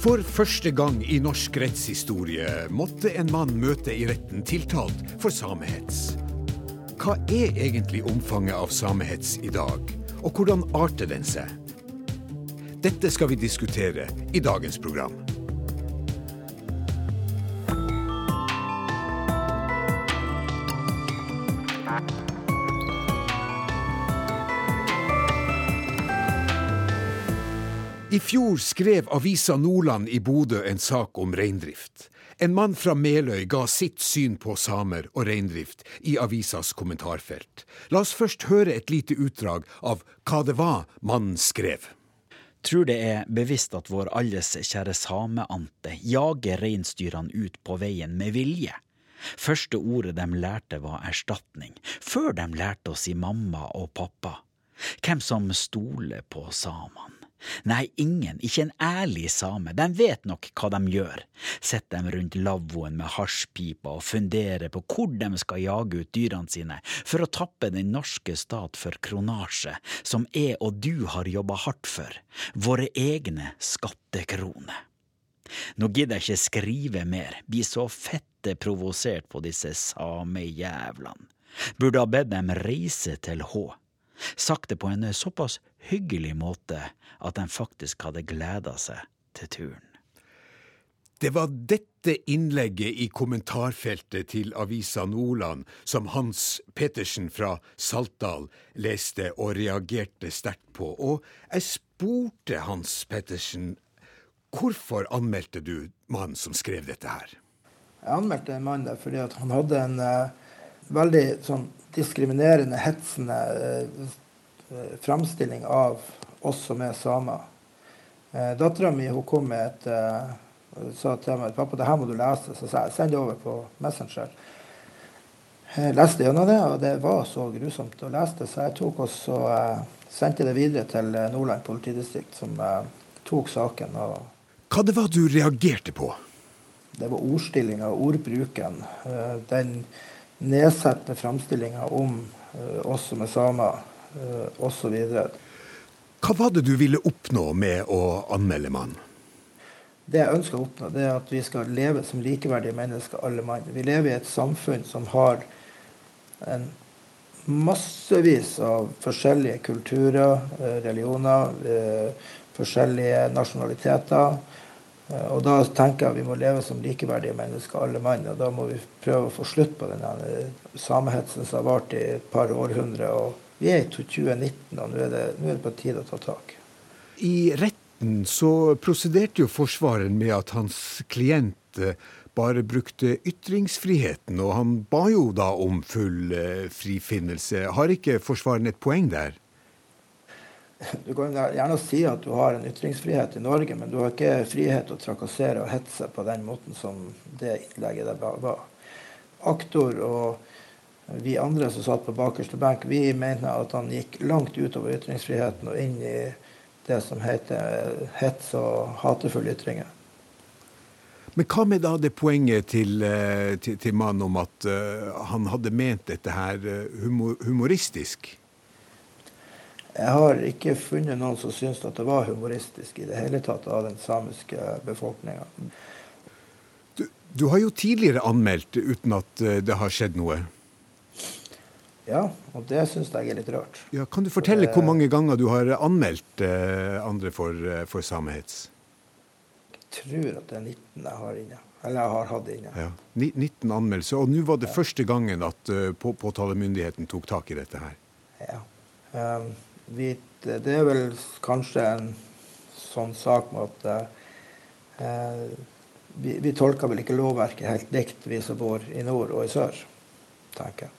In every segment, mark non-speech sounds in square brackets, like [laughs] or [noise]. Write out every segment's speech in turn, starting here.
For første gang i norsk rettshistorie måtte en mann møte i retten tiltalt for samehets. Hva er egentlig omfanget av samehets i dag, og hvordan arter den seg? Dette skal vi diskutere i dagens program. Fjor skrev avisa Nordland i Bodø en sak om reindrift. En mann fra Meløy ga sitt syn på samer og reindrift i avisas kommentarfelt. La oss først høre et lite utdrag av hva det var mannen skrev. Tror det er bevisst at vår alles kjære sameante jager reinsdyrene ut på veien med vilje. Første ordet de lærte var erstatning, før de lærte å si mamma og pappa. Hvem som stoler på samene. Nei, ingen, ikke en ærlig same, de vet nok hva de gjør. Sitter dem rundt lavvoen med hasjpipa og funderer på hvor de skal jage ut dyrene sine for å tappe den norske stat for kronasje, som jeg og du har jobba hardt for, våre egne skattekroner. Nå gidder jeg ikke skrive mer, blir så fette provosert på disse samejævlene. Burde ha bedt dem reise til Hå. Sagt det på en såpass hyggelig måte at de faktisk hadde gleda seg til turen. Det var dette innlegget i kommentarfeltet til avisa Nordland som Hans Petersen fra Saltdal leste og reagerte sterkt på, og jeg spurte Hans Petersen hvorfor anmeldte du mannen som skrev dette her? Jeg anmeldte mannen mann der fordi han hadde en uh, veldig sånn diskriminerende, hetsende uh, framstilling av oss som er samer. Eh, Dattera mi kom med et eh, sa til meg pappa, det her må du lese. Så sa jeg send det over på Messenger. Jeg leste gjennom det, og det var så grusomt å lese det, så jeg tok og så, uh, sendte det videre til Nordland politidistrikt, som eh, tok saken. Og Hva det var du reagerte på? Det var ordstillinga og ordbruken. Den nedsettende framstillinger om oss som er samer, osv. Hva var det du ville oppnå med å anmelde mannen? Det jeg ønsker å oppnå, det er at vi skal leve som likeverdige mennesker, alle mann. Vi lever i et samfunn som har en massevis av forskjellige kulturer, religioner, forskjellige nasjonaliteter. Og da tenker jeg vi må leve som likeverdige mennesker, alle mann. Og da må vi prøve å få slutt på denne samehetsen som har vart i et par århundrer. og vi er i 2019, og nå er, det, nå er det på tide å ta tak. I retten så prosederte jo forsvareren med at hans klient eh, bare brukte ytringsfriheten, og han ba jo da om full eh, frifinnelse. Har ikke forsvareren et poeng der? [laughs] Du kan gjerne si at du har en ytringsfrihet i Norge, men du har ikke frihet til å trakassere og hetse på den måten som det innlegget der var. Aktor og vi andre som satt på bakerste benk, vi mener at han gikk langt utover ytringsfriheten og inn i det som heter hets og hatefulle ytringer. Men hva med da det poenget til, eh, til, til mannen om at uh, han hadde ment dette her eh, humor, humoristisk? Jeg har ikke funnet noen som syns at det var humoristisk i det hele tatt av den samiske befolkninga. Du, du, har jo tidligere anmeldt uten at det har skjedd noe? Ja, og det syns jeg er litt rart. Ja, kan du fortelle det, hvor mange ganger du har anmeldt eh, andre for, eh, for samehets? Jeg tror at det er 19 jeg har inne. Eller jeg har hatt inne. Ja, 19 anmeldelser. Og nå var det ja. første gangen at uh, på, påtalemyndigheten tok tak i dette her. Ja. Um, vi, det er vel kanskje en sånn sak med at eh, vi, vi, tolker vel ikke lovverket helt likt, vi som bor i nord og i sør, tenker jeg.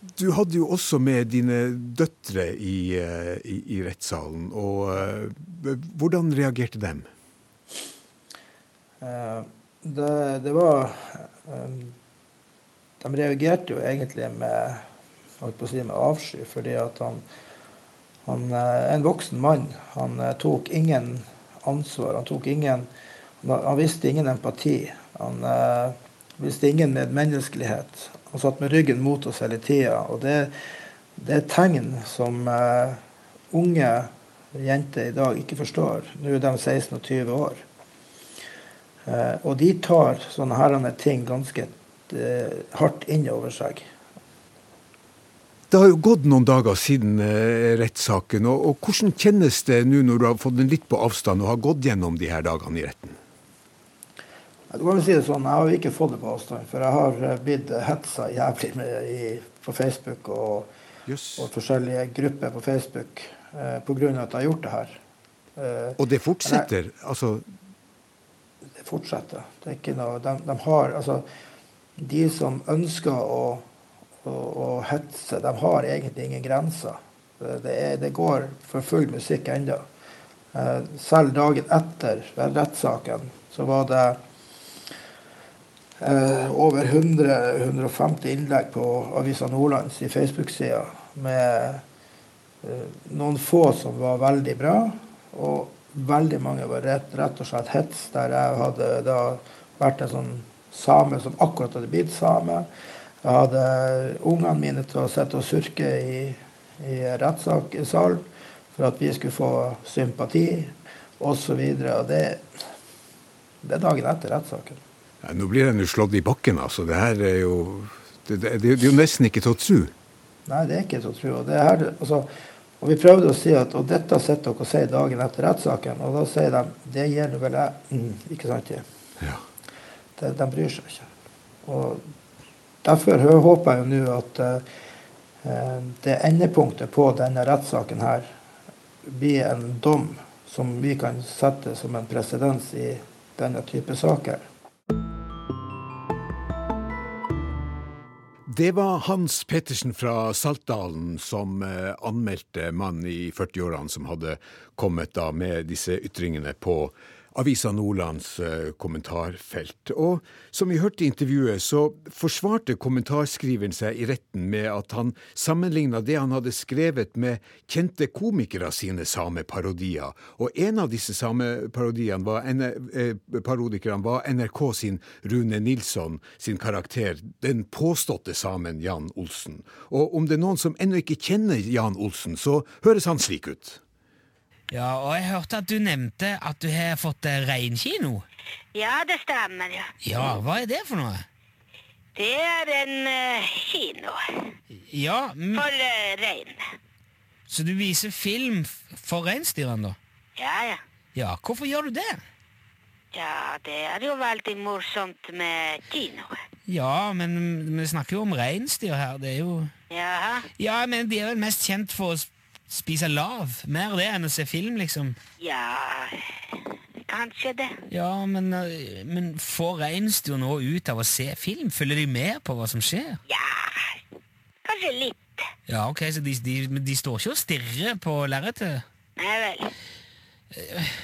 Du hadde jo også med dine døtre i, eh, i, i rettssalen. og eh, Hvordan reagerte dem? Eh, det, det, var um, De reagerte jo egentlig med, si, med avsky, fordi at han, han En voksen mann. Han tok ingen ansvar. Han tok ingen Han visste ingen empati. Han uh, visste ingen medmenneskelighet. Han satt med ryggen mot oss hele tida. Og det, det, er tegn som uh, unge jenter i dag ikke forstår. Nå er de 16 og 20 år. Eh, og de tar sånne herrene ting ganske eh, hardt inn over seg. Det har jo gått noen dager siden eh, rettssaken. Og, og, hvordan kjennes det nå når du har fått den litt på avstand og har gått gjennom de her dagene i retten? Du kan si det sånn, Jeg har ikke fått det på avstand, for jeg har eh, blitt hetsa jævlig med i, på Facebook og, yes. og, forskjellige grupper på Facebook eh, pga. at jeg har gjort det her. Eh, og det fortsetter? Jeg, altså det fortsetter. Det er ikke noe, de, de har, altså, de som ønsker å, å, hetse, de har egentlig ingen grenser. Det, er, det går for full musikk ennå. Eh, selv dagen etter rettssaken så var det eh, over 100-150 innlegg på Avisa Nordlands i Facebook-sida med eh, noen få som var veldig bra. og veldig mange var rett, rett og slett hets, der jeg hadde da vært en sånn same som akkurat hadde blitt same. Jeg hadde ungene mine til å sitte og surke i, i rettssalen for at vi skulle få sympati osv. Det, det er dagen etter rettssaken. Ja, nå blir den jo slått i bakken, altså. Det her er jo det, det, det er jo nesten ikke til å tro. Nei, det er ikke til å tro. Det her, altså, og Vi prøvde å si at og dette sitter dere og sier dagen etter rettssaken. Og da sier de det gjelder vel jeg. Mm, ikke sant? Ja. De, de bryr seg ikke. Og Derfor håper jeg jo nå at uh, det endepunktet på denne rettssaken her blir en dom som vi kan sette som en presedens i denne type saker. Det var Hans Pettersen fra Saltdalen som eh, anmeldte mannen i 40-årene som hadde kommet da med disse ytringene på Avisa Nordlands eh, kommentarfelt. Og som vi hørte i intervjuet, så forsvarte kommentarskriveren seg i retten med at han sammenligna det han hadde skrevet med kjente komikere sine sameparodier. Og en av disse sameparodiene var, eh, var NRK sin Rune Nilsson sin karakter, den påståtte samen Jan Olsen. Og om det er noen som ennå ikke kjenner Jan Olsen, så høres han slik ut. Ja, og jeg hørte at du nevnte at du har fått eh, reinkino. Ja, det stemmer, ja. Ja, hva er det for noe? Det er en uh, kino. Ja, For uh, rein. Så du viser film for reinsdyrene, da? Ja, ja. Ja, Hvorfor gjør du det? Ja, det er jo veldig morsomt med kino. Ja, men vi snakker jo om reinsdyr her. Det er jo Jaha? Ja, men de er vel mest kjent for å spise lav? Mer det enn å se film, liksom? Ja Kanskje det. Ja, Men, eh, men får reinsdyr noe ut av å se film? Følger de med på hva som skjer? Ja, kanskje litt. Ja, ok, Så de, de, de står ikke og stirrer på lerretet? Nei vel. Eh,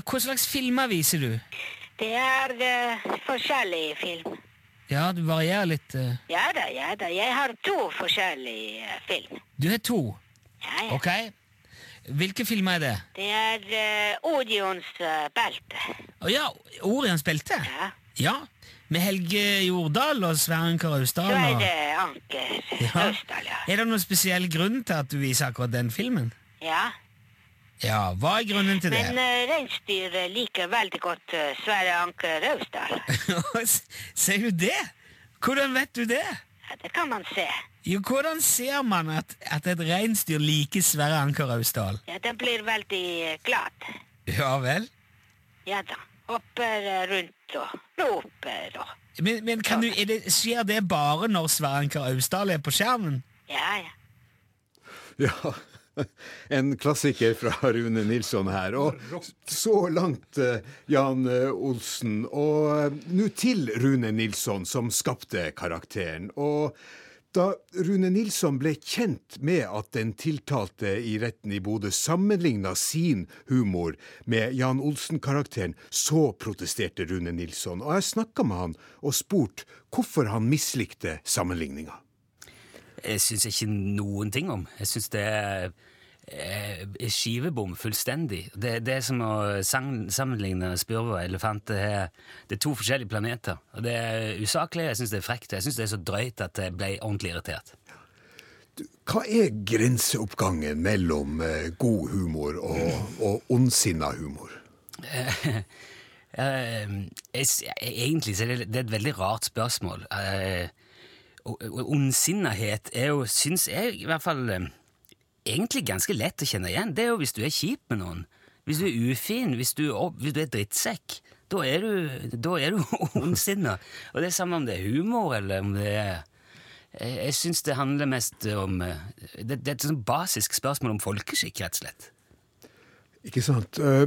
hva slags filmer viser du? Det er uh, forskjellig film. Ja, du varierer litt? Uh... Ja da, ja da. Jeg har to forskjellige film. Du har to? Ja, ja. Ok. Hvilke filmer er det? Det er uh, Orions uh, belte. Å oh, ja, Orions belte? Ja. ja. Med Helge Jordal og Sverre Anker Austdal? Sverre Anker ja. Austdal, ja. Er det noen spesiell grunn til at du viser akkurat den filmen? Ja. Ja, Hva er grunnen til det? Men uh, reinsdyr liker veldig godt uh, Sverre Anker Austdal. [laughs] Ser du det? Hvordan vet du det? Ja, Det kan man se. Jo, Hvordan ser man at, at et reinsdyr liker Sverre Anker Austdal? Ja, Den blir veldig glad. Ja vel? Ja da. Hopper rundt og roper og Men, men du, det, skjer det bare når Sverre Anker Austdal er på skjermen? Ja, ja. Ja, [laughs] en klassiker fra Rune Nilsson her. Og så langt, eh, Jan eh, Olsen. Og eh, nå til Rune Nilsson, som skapte karakteren. Og da Rune Nilsson ble kjent med at den tiltalte i retten i Bodø sammenligna sin humor med Jan Olsen-karakteren, så protesterte Rune Nilsson. Og jeg snakka med han og spurt hvorfor han mislikte sammenligninga. Jeg syns ikke noen ting om. Jeg syns det er skivebom fullstendig. Det, det er som å sammenligne spurv og elefant. Det er, det er, to forskjellige planeter. Og Det er usaklig, jeg syns det er frekt, og jeg syns det er så drøyt at jeg ble ordentlig irritert. Hva er grenseoppgangen mellom eh, god humor og, og ondsinna humor? [laughs] Eh, s- egentlig så er det, det er et veldig rart spørsmål. Eh, Ondsinnethet er jo, syns jeg i hvert fall eh, egentlig ganske lett å kjenne igjen. Det er jo hvis du er kjip med noen. Hvis du er ufin, hvis du, hvis du er drittsekk. Da er du, da du [laughs] ondsinna. Og det er samme om det er humor, eller om det er Jeg, jeg syns det handler mest om eh, Det, det er et sånn basisk spørsmål om folkeskikk, rett og slett. Ikke sant? Eh,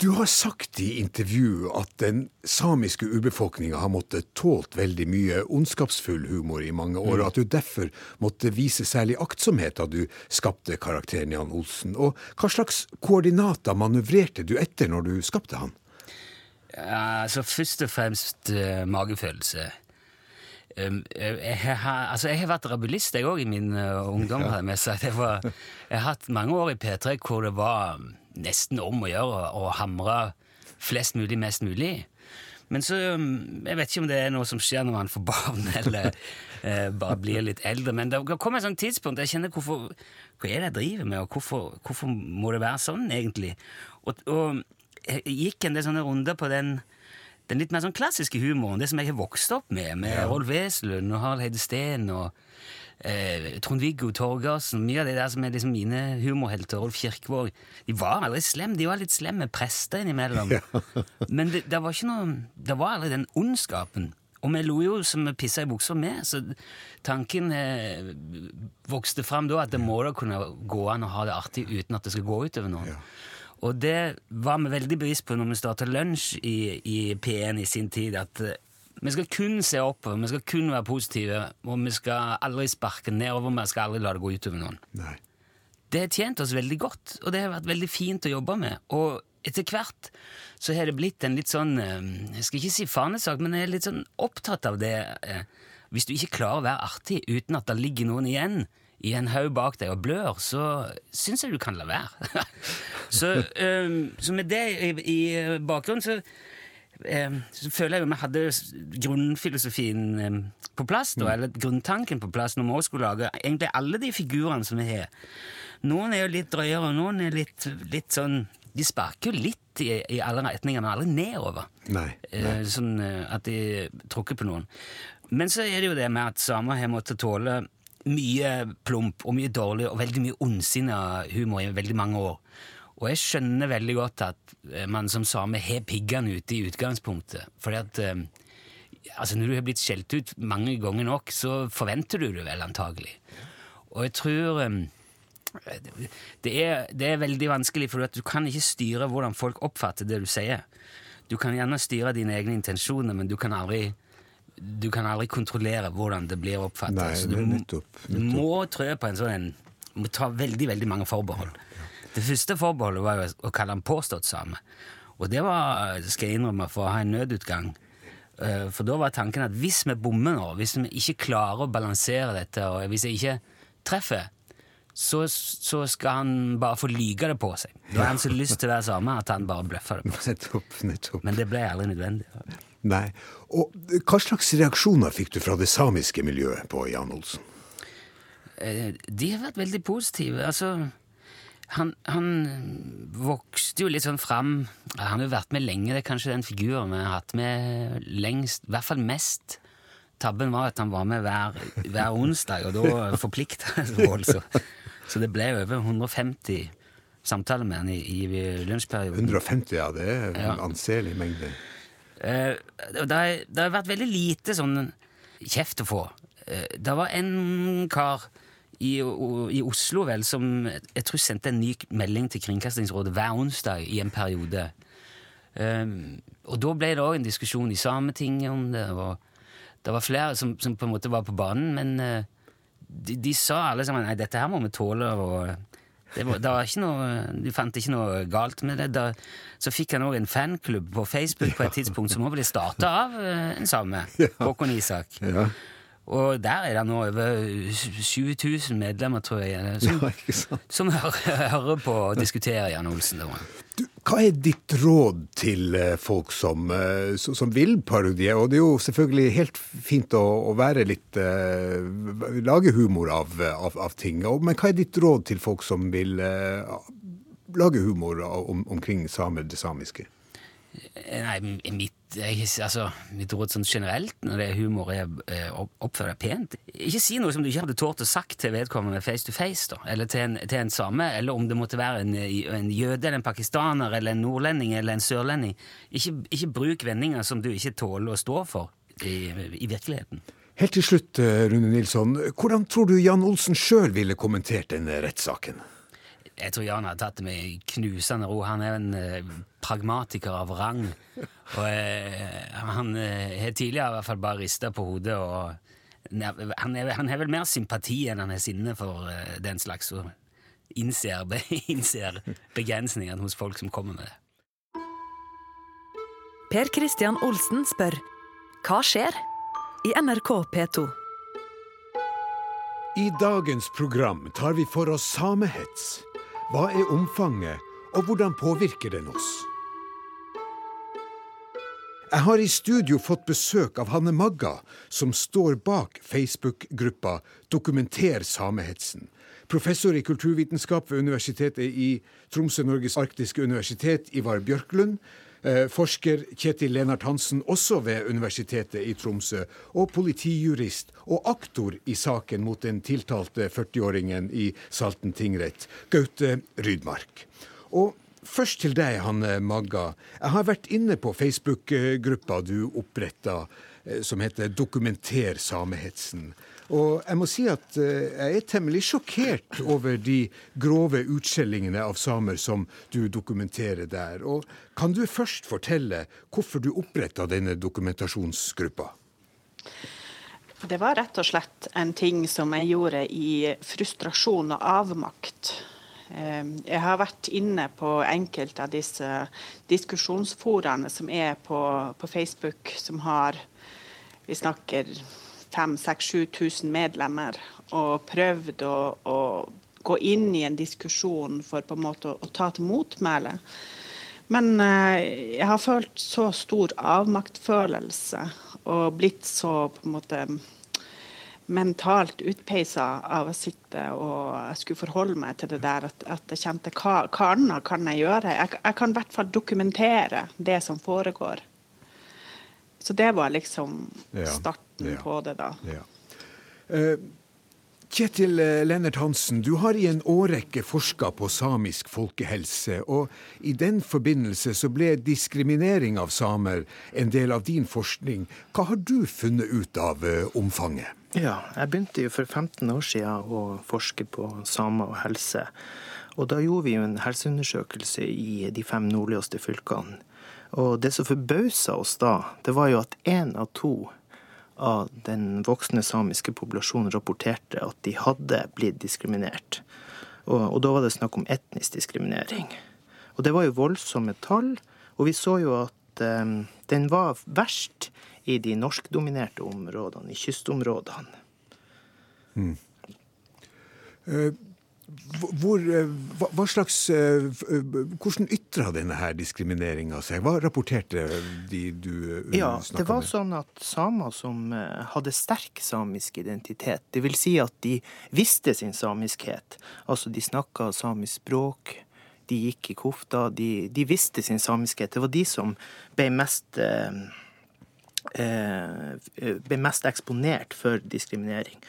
Du har sagt i intervju at den samiske urbefolkninga har måttet tålt veldig mye ondskapsfull humor i mange år, og at du derfor måtte vise særlig aktsomhet da du skapte karakteren Jan Olsen. Og hva slags koordinater manøvrerte du etter når du skapte han? Ja, altså Først og fremst eh, magefølelse. Jeg, har, altså, jeg har vært rabulist jeg òg i min eh, ungdom. Ja. med seg. Var, jeg har hatt mange år i P3 hvor det var um, nesten om å gjøre å hamre flest mulig mest mulig. Men så Jeg vet ikke om det er noe som skjer når man får barn, [laughs] eller eh, bare blir litt eldre. Men det kommer et sånt tidspunkt jeg kjenner hvorfor, hva er det jeg driver med, og hvorfor, hvorfor må det være sånn, egentlig? Og, og jeg gikk en del sånne runder på den den litt mer sånn klassiske humoren, det som jeg har vokst opp med, med Rolf Wesenlund og Harald Heide Steen og eh, Trond-Viggo Torgersen, mye av det der som er liksom mine humorhelter, Rolf Kirkevåg, de var aldri slemme, de var litt slemme prester innimellom. [laughs] Men det, det var ikke noe, det var aldri den ondskapen. Og vi lo jo som vi pissa i buksa med, så tanken eh, vokste fram da at det må da kunne gå an å ha det artig uten at det skal gå utover noen. Og det var vi veldig bevisst på når vi starta Lunsj i, i P1 i sin tid, at eh, vi skal kun se oppover, vi skal kun være positive, og vi skal aldri sparke nedover, vi skal aldri la det gå utover noen. Nei. Det har tjent oss veldig godt, og det har vært veldig fint å jobbe med. Og etter hvert så har det blitt en litt sånn eh, Jeg skal ikke si fanesak, men jeg er litt sånn opptatt av det. eh, Hvis du ikke klarer å være artig uten at det ligger noen igjen i en haug bak deg og blør, så syns jeg du kan la være. [laughs] så, um, så med det i, i bakgrunnen så um, så føler jeg jo vi hadde grunnfilosofien um, på plass, da, eller grunntanken på plass, når vi også skulle lage egentlig alle de figurene som vi har. Noen er jo litt drøyere, og noen er litt, litt sånn De sparker jo litt i, i alle retninger, men aldri nedover. Nei. Eh, sånn eh, at de tråkker på noen. Men så er det jo det med at samer har måttet tåle mye plump og mye dårlig og veldig mye ondsinna humor i veldig mange år. Og jeg skjønner veldig godt at eh, man som same har piggene ute i utgangspunktet. Fordi at eh, altså når du har blitt skjelt ut mange ganger nok, så forventer du det vel antagelig. Og jeg tror eh, det er, det er veldig vanskelig, for du kan ikke styre hvordan folk oppfatter det du sier. Du kan gjerne styre dine egne intensjoner, men du kan aldri, du kan aldri kontrollere hvordan det blir oppfattet. Nei, Så du, er nettopp, du må trø på en sånn Du må ta veldig, veldig mange forbehold. Det første forbeholdet var jo å kalle han påstått same. Og det var, skal jeg innrømme, for å ha en nødutgang. Eh, For da var tanken at hvis vi bommer nå, hvis vi ikke klarer å balansere dette, og hvis jeg ikke treffer, så, så skal han bare få lyge det på seg. Da har han så lyst til å være same at han bare bløffer det på seg. [laughs] Nettopp. nettopp. Men det ble aldri nødvendig. Nei. Og hva slags reaksjoner fikk du fra det samiske miljøet på Jan Olsen? Eh, De har vært veldig positive. Altså, han, han vokste jo litt sånn fram Han har jo vært med lenge. Det er kanskje den figuren vi har hatt med lengst, i hvert fall mest. Tabben var at han var med hver, hver onsdag, og da [laughs] forplikta det seg voldsomt. Så det ble over 150 samtaler med han i, i lunsjperioden. 150, ja. Det er en anselig mengde. Eh, det, har, vært veldig lite sånn kjeft å få. Eh, det var en kar i, i Oslo vel som jeg tror sendte en ny melding til Kringkastingsrådet hver onsdag i en periode. Um, og da ble det òg en diskusjon i Sametinget om det. og det var flere som, som på en måte var på banen, men uh, de, de sa alle sammen nei, dette her må vi tåle. og det var, det var ikke noe, du fant ikke noe galt med det. Da, så fikk han òg en fanklubb på Facebook på et tidspunkt som òg ble starta av eh, en same, [laughs] Håkon Isak. Ja. Og der er det nå over 7000 medlemmer, tror jeg, som, Ja, som hører, hører på og diskuterer Jan Olsen. Da. Hva er ditt råd til eh, folk som, eh, som vil parodie? Og det er jo selvfølgelig helt fint å, å være litt uh, Lage humor av, av, av, ting. Men hva er ditt råd til folk som vil uh, lage humor om, omkring samer, det samiske? Nei, mitt, jeg, altså, mitt råd sånn generelt når det er humor, er å oppføre deg pent. Ikke si noe som du ikke hadde tort å sagt til vedkommende face to face, da, eller til en, til en same, eller om det måtte være en, en, jøde eller en pakistaner eller en nordlending eller en sørlending. Ikke, ikke bruk vendinger som du ikke tåler å stå for i, i virkeligheten. Helt til slutt, eh, Rune Nilsson, hvordan tror du Jan Olsen sjøl ville kommentert denne rettssaken? Jeg tror Jan har tatt det med knusende ro. Han er en eh, pragmatiker av rang. Og eh, han eh, har tidligere i hvert fall bare rista på hodet. og han, har vel mer sympati enn han har sinne for den slags, og innser, be, [laughs] innser begrensningene hos folk som kommer med det. Per Christian Olsen spør hva skjer i NRK P2? I dagens program tar vi for oss samehets. Hva er omfanget, og hvordan påvirker den oss? Jeg har i studio fått besøk av Hanne Magga, som står bak Facebook-gruppa Dokumenter samehetsen. Professor i kulturvitenskap ved Universitetet i Tromsø, Norges arktiske universitet, Ivar Bjørklund, forsker Kjetil Lenart Hansen, også ved Universitetet i Tromsø, og politijurist og aktor i saken mot den tiltalte 40-åringen i Salten tingrett, Gaute Rydmark. Og Først til deg, Hanne Magga. Jeg har vært inne på Facebook-gruppa du oppretta eh, som heter Dokumenter samehetsen. Og jeg må si at eh, jeg er temmelig sjokkert over de grove utskjellingene av samer som du dokumenterer der. Og kan du først fortelle hvorfor du oppretta denne dokumentasjonsgruppa? Det var rett og slett en ting som jeg gjorde i frustrasjon og avmakt. Eh, jeg har vært inne på enkelte av disse diskusjonsforaene som er på, på Facebook, som har Vi snakker 5000-7000 medlemmer og prøvd å, å, gå inn i en diskusjon for på en måte å, ta til motmæle. Men eh, jeg har følt så stor avmaktfølelse og blitt så på en måte mentalt utpeisa av å sitte og jeg skulle forholde meg til det der at, at jeg kjente hva, hva annet kan jeg gjøre? Jeg, jeg kan i hvert fall dokumentere det som foregår. Så det var liksom starten ja, på det, da. Ja. Uh, Kjetil eh, Lennart Hansen, du har i en årrekke forska på samisk folkehelse, og i den forbindelse så ble diskriminering av samer en del av din forskning. Hva har du funnet ut av uh, omfanget? Ja, jeg begynte jo for 15 år siden å forske på samer og helse. Og da gjorde vi jo en helseundersøkelse i de fem nordligste fylkene. Og det som forbausa oss da, det var jo at én av to av den voksne samiske populasjonen rapporterte at de hadde blitt diskriminert. Og, og, da var det snakk om etnisk diskriminering. Og det var jo voldsomme tall, og vi så jo at um, den var verst i de norskdominerte områdene, i kystområdene. Mm. Uh, hvor, eh, hva, hva, slags, eh, hvordan ytra denne her diskrimineringa seg? Hva rapporterte de du snakka med? Ja, Det var sånn at samer som hadde sterk samisk identitet, det vil si at de visste sin samiskhet, altså de snakka samisk språk, de gikk i kofta, de, de visste sin samiskhet. Det var de som ble mest eh, ble mest eksponert for diskriminering.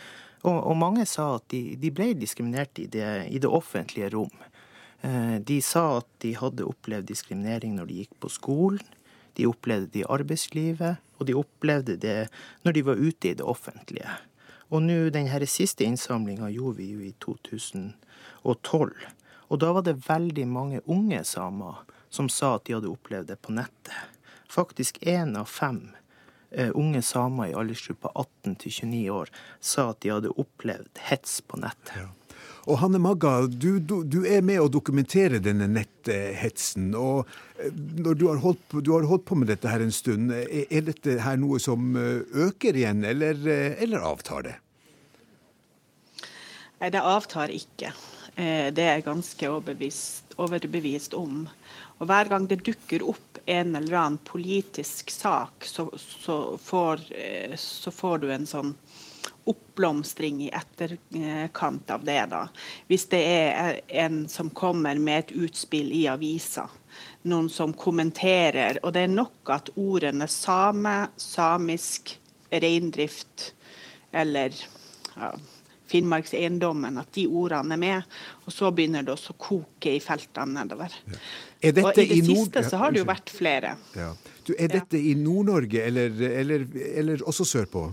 Og, og mange sa at de, de ble diskriminert i det, i det, offentlige rom. Eh, de sa at de hadde opplevd diskriminering når de gikk på skolen. De opplevde det i arbeidslivet, og de opplevde det når de var ute i det offentlige. Og nå, denne siste innsamlinga gjorde vi jo i 2012. Og da var det veldig mange unge samer som sa at de hadde opplevd det på nettet. Faktisk én av fem unge samer i aldersgruppa 18 til 29 år sa at de hadde opplevd hets på nett. Ja. Og Hanne Magga, du, du, du, er med å dokumentere denne netthetsen. og eh, når du har, på, du har, holdt på, med dette her en stund, er, er dette her noe som eh, øker igjen, eller, eller avtar det? Nei, det avtar ikke. Det er jeg ganske overbevist, overbevist om. Og hver gang det dukker opp en eller annen politisk sak, så, så, får, eh, så får du en sånn oppblomstring i etterkant av det. da. Hvis det er en som kommer med et utspill i avisa, noen som kommenterer, og det er nok at ordene same, samisk, reindrift eller ja, Finnmarkseiendommen, at de ordene er med. Og så begynner det også å koke i feltene nedover. Ja. Og i det i siste så har det jo vært flere. Ja. Du, er dette i Nord-Norge eller, eller, eller, også sørpå?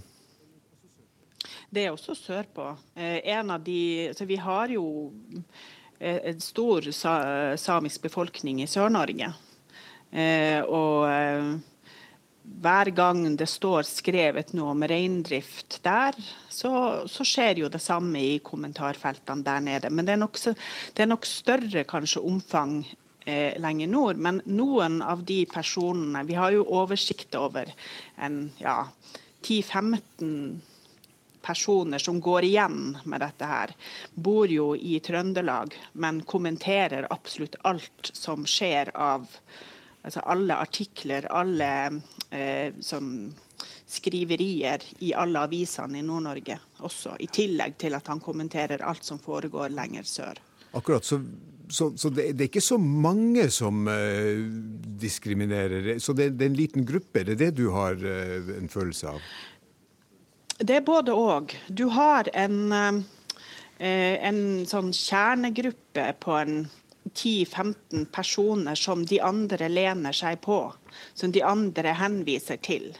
Det er også sørpå. Eh, en av de Så vi har jo eh, en stor samisk befolkning i Sør-Norge. Eh, og hver gang det står skrevet noe om reindrift der, så, så, skjer jo det samme i kommentarfeltene der nede. Men det er nok, det er nok større kanskje omfang eh, lenger nord. Men noen av de personene Vi har jo oversikt over en ja, 10-15 personer som går igjen med dette her. Bor jo i Trøndelag, men kommenterer absolutt alt som skjer av altså alle artikler, alle eh, som skriverier i alle avisene i Nord-Norge også. I tillegg til at han kommenterer alt som foregår lenger sør. Akkurat, Så, så, så det, det, er ikke så mange som uh, diskriminerer? Så det, det, er en liten gruppe? Det er det du har uh, en følelse av? Det er både òg. Du har en, uh, en sånn kjernegruppe på en 10-15 personer som de andre lener seg på, som de andre henviser til.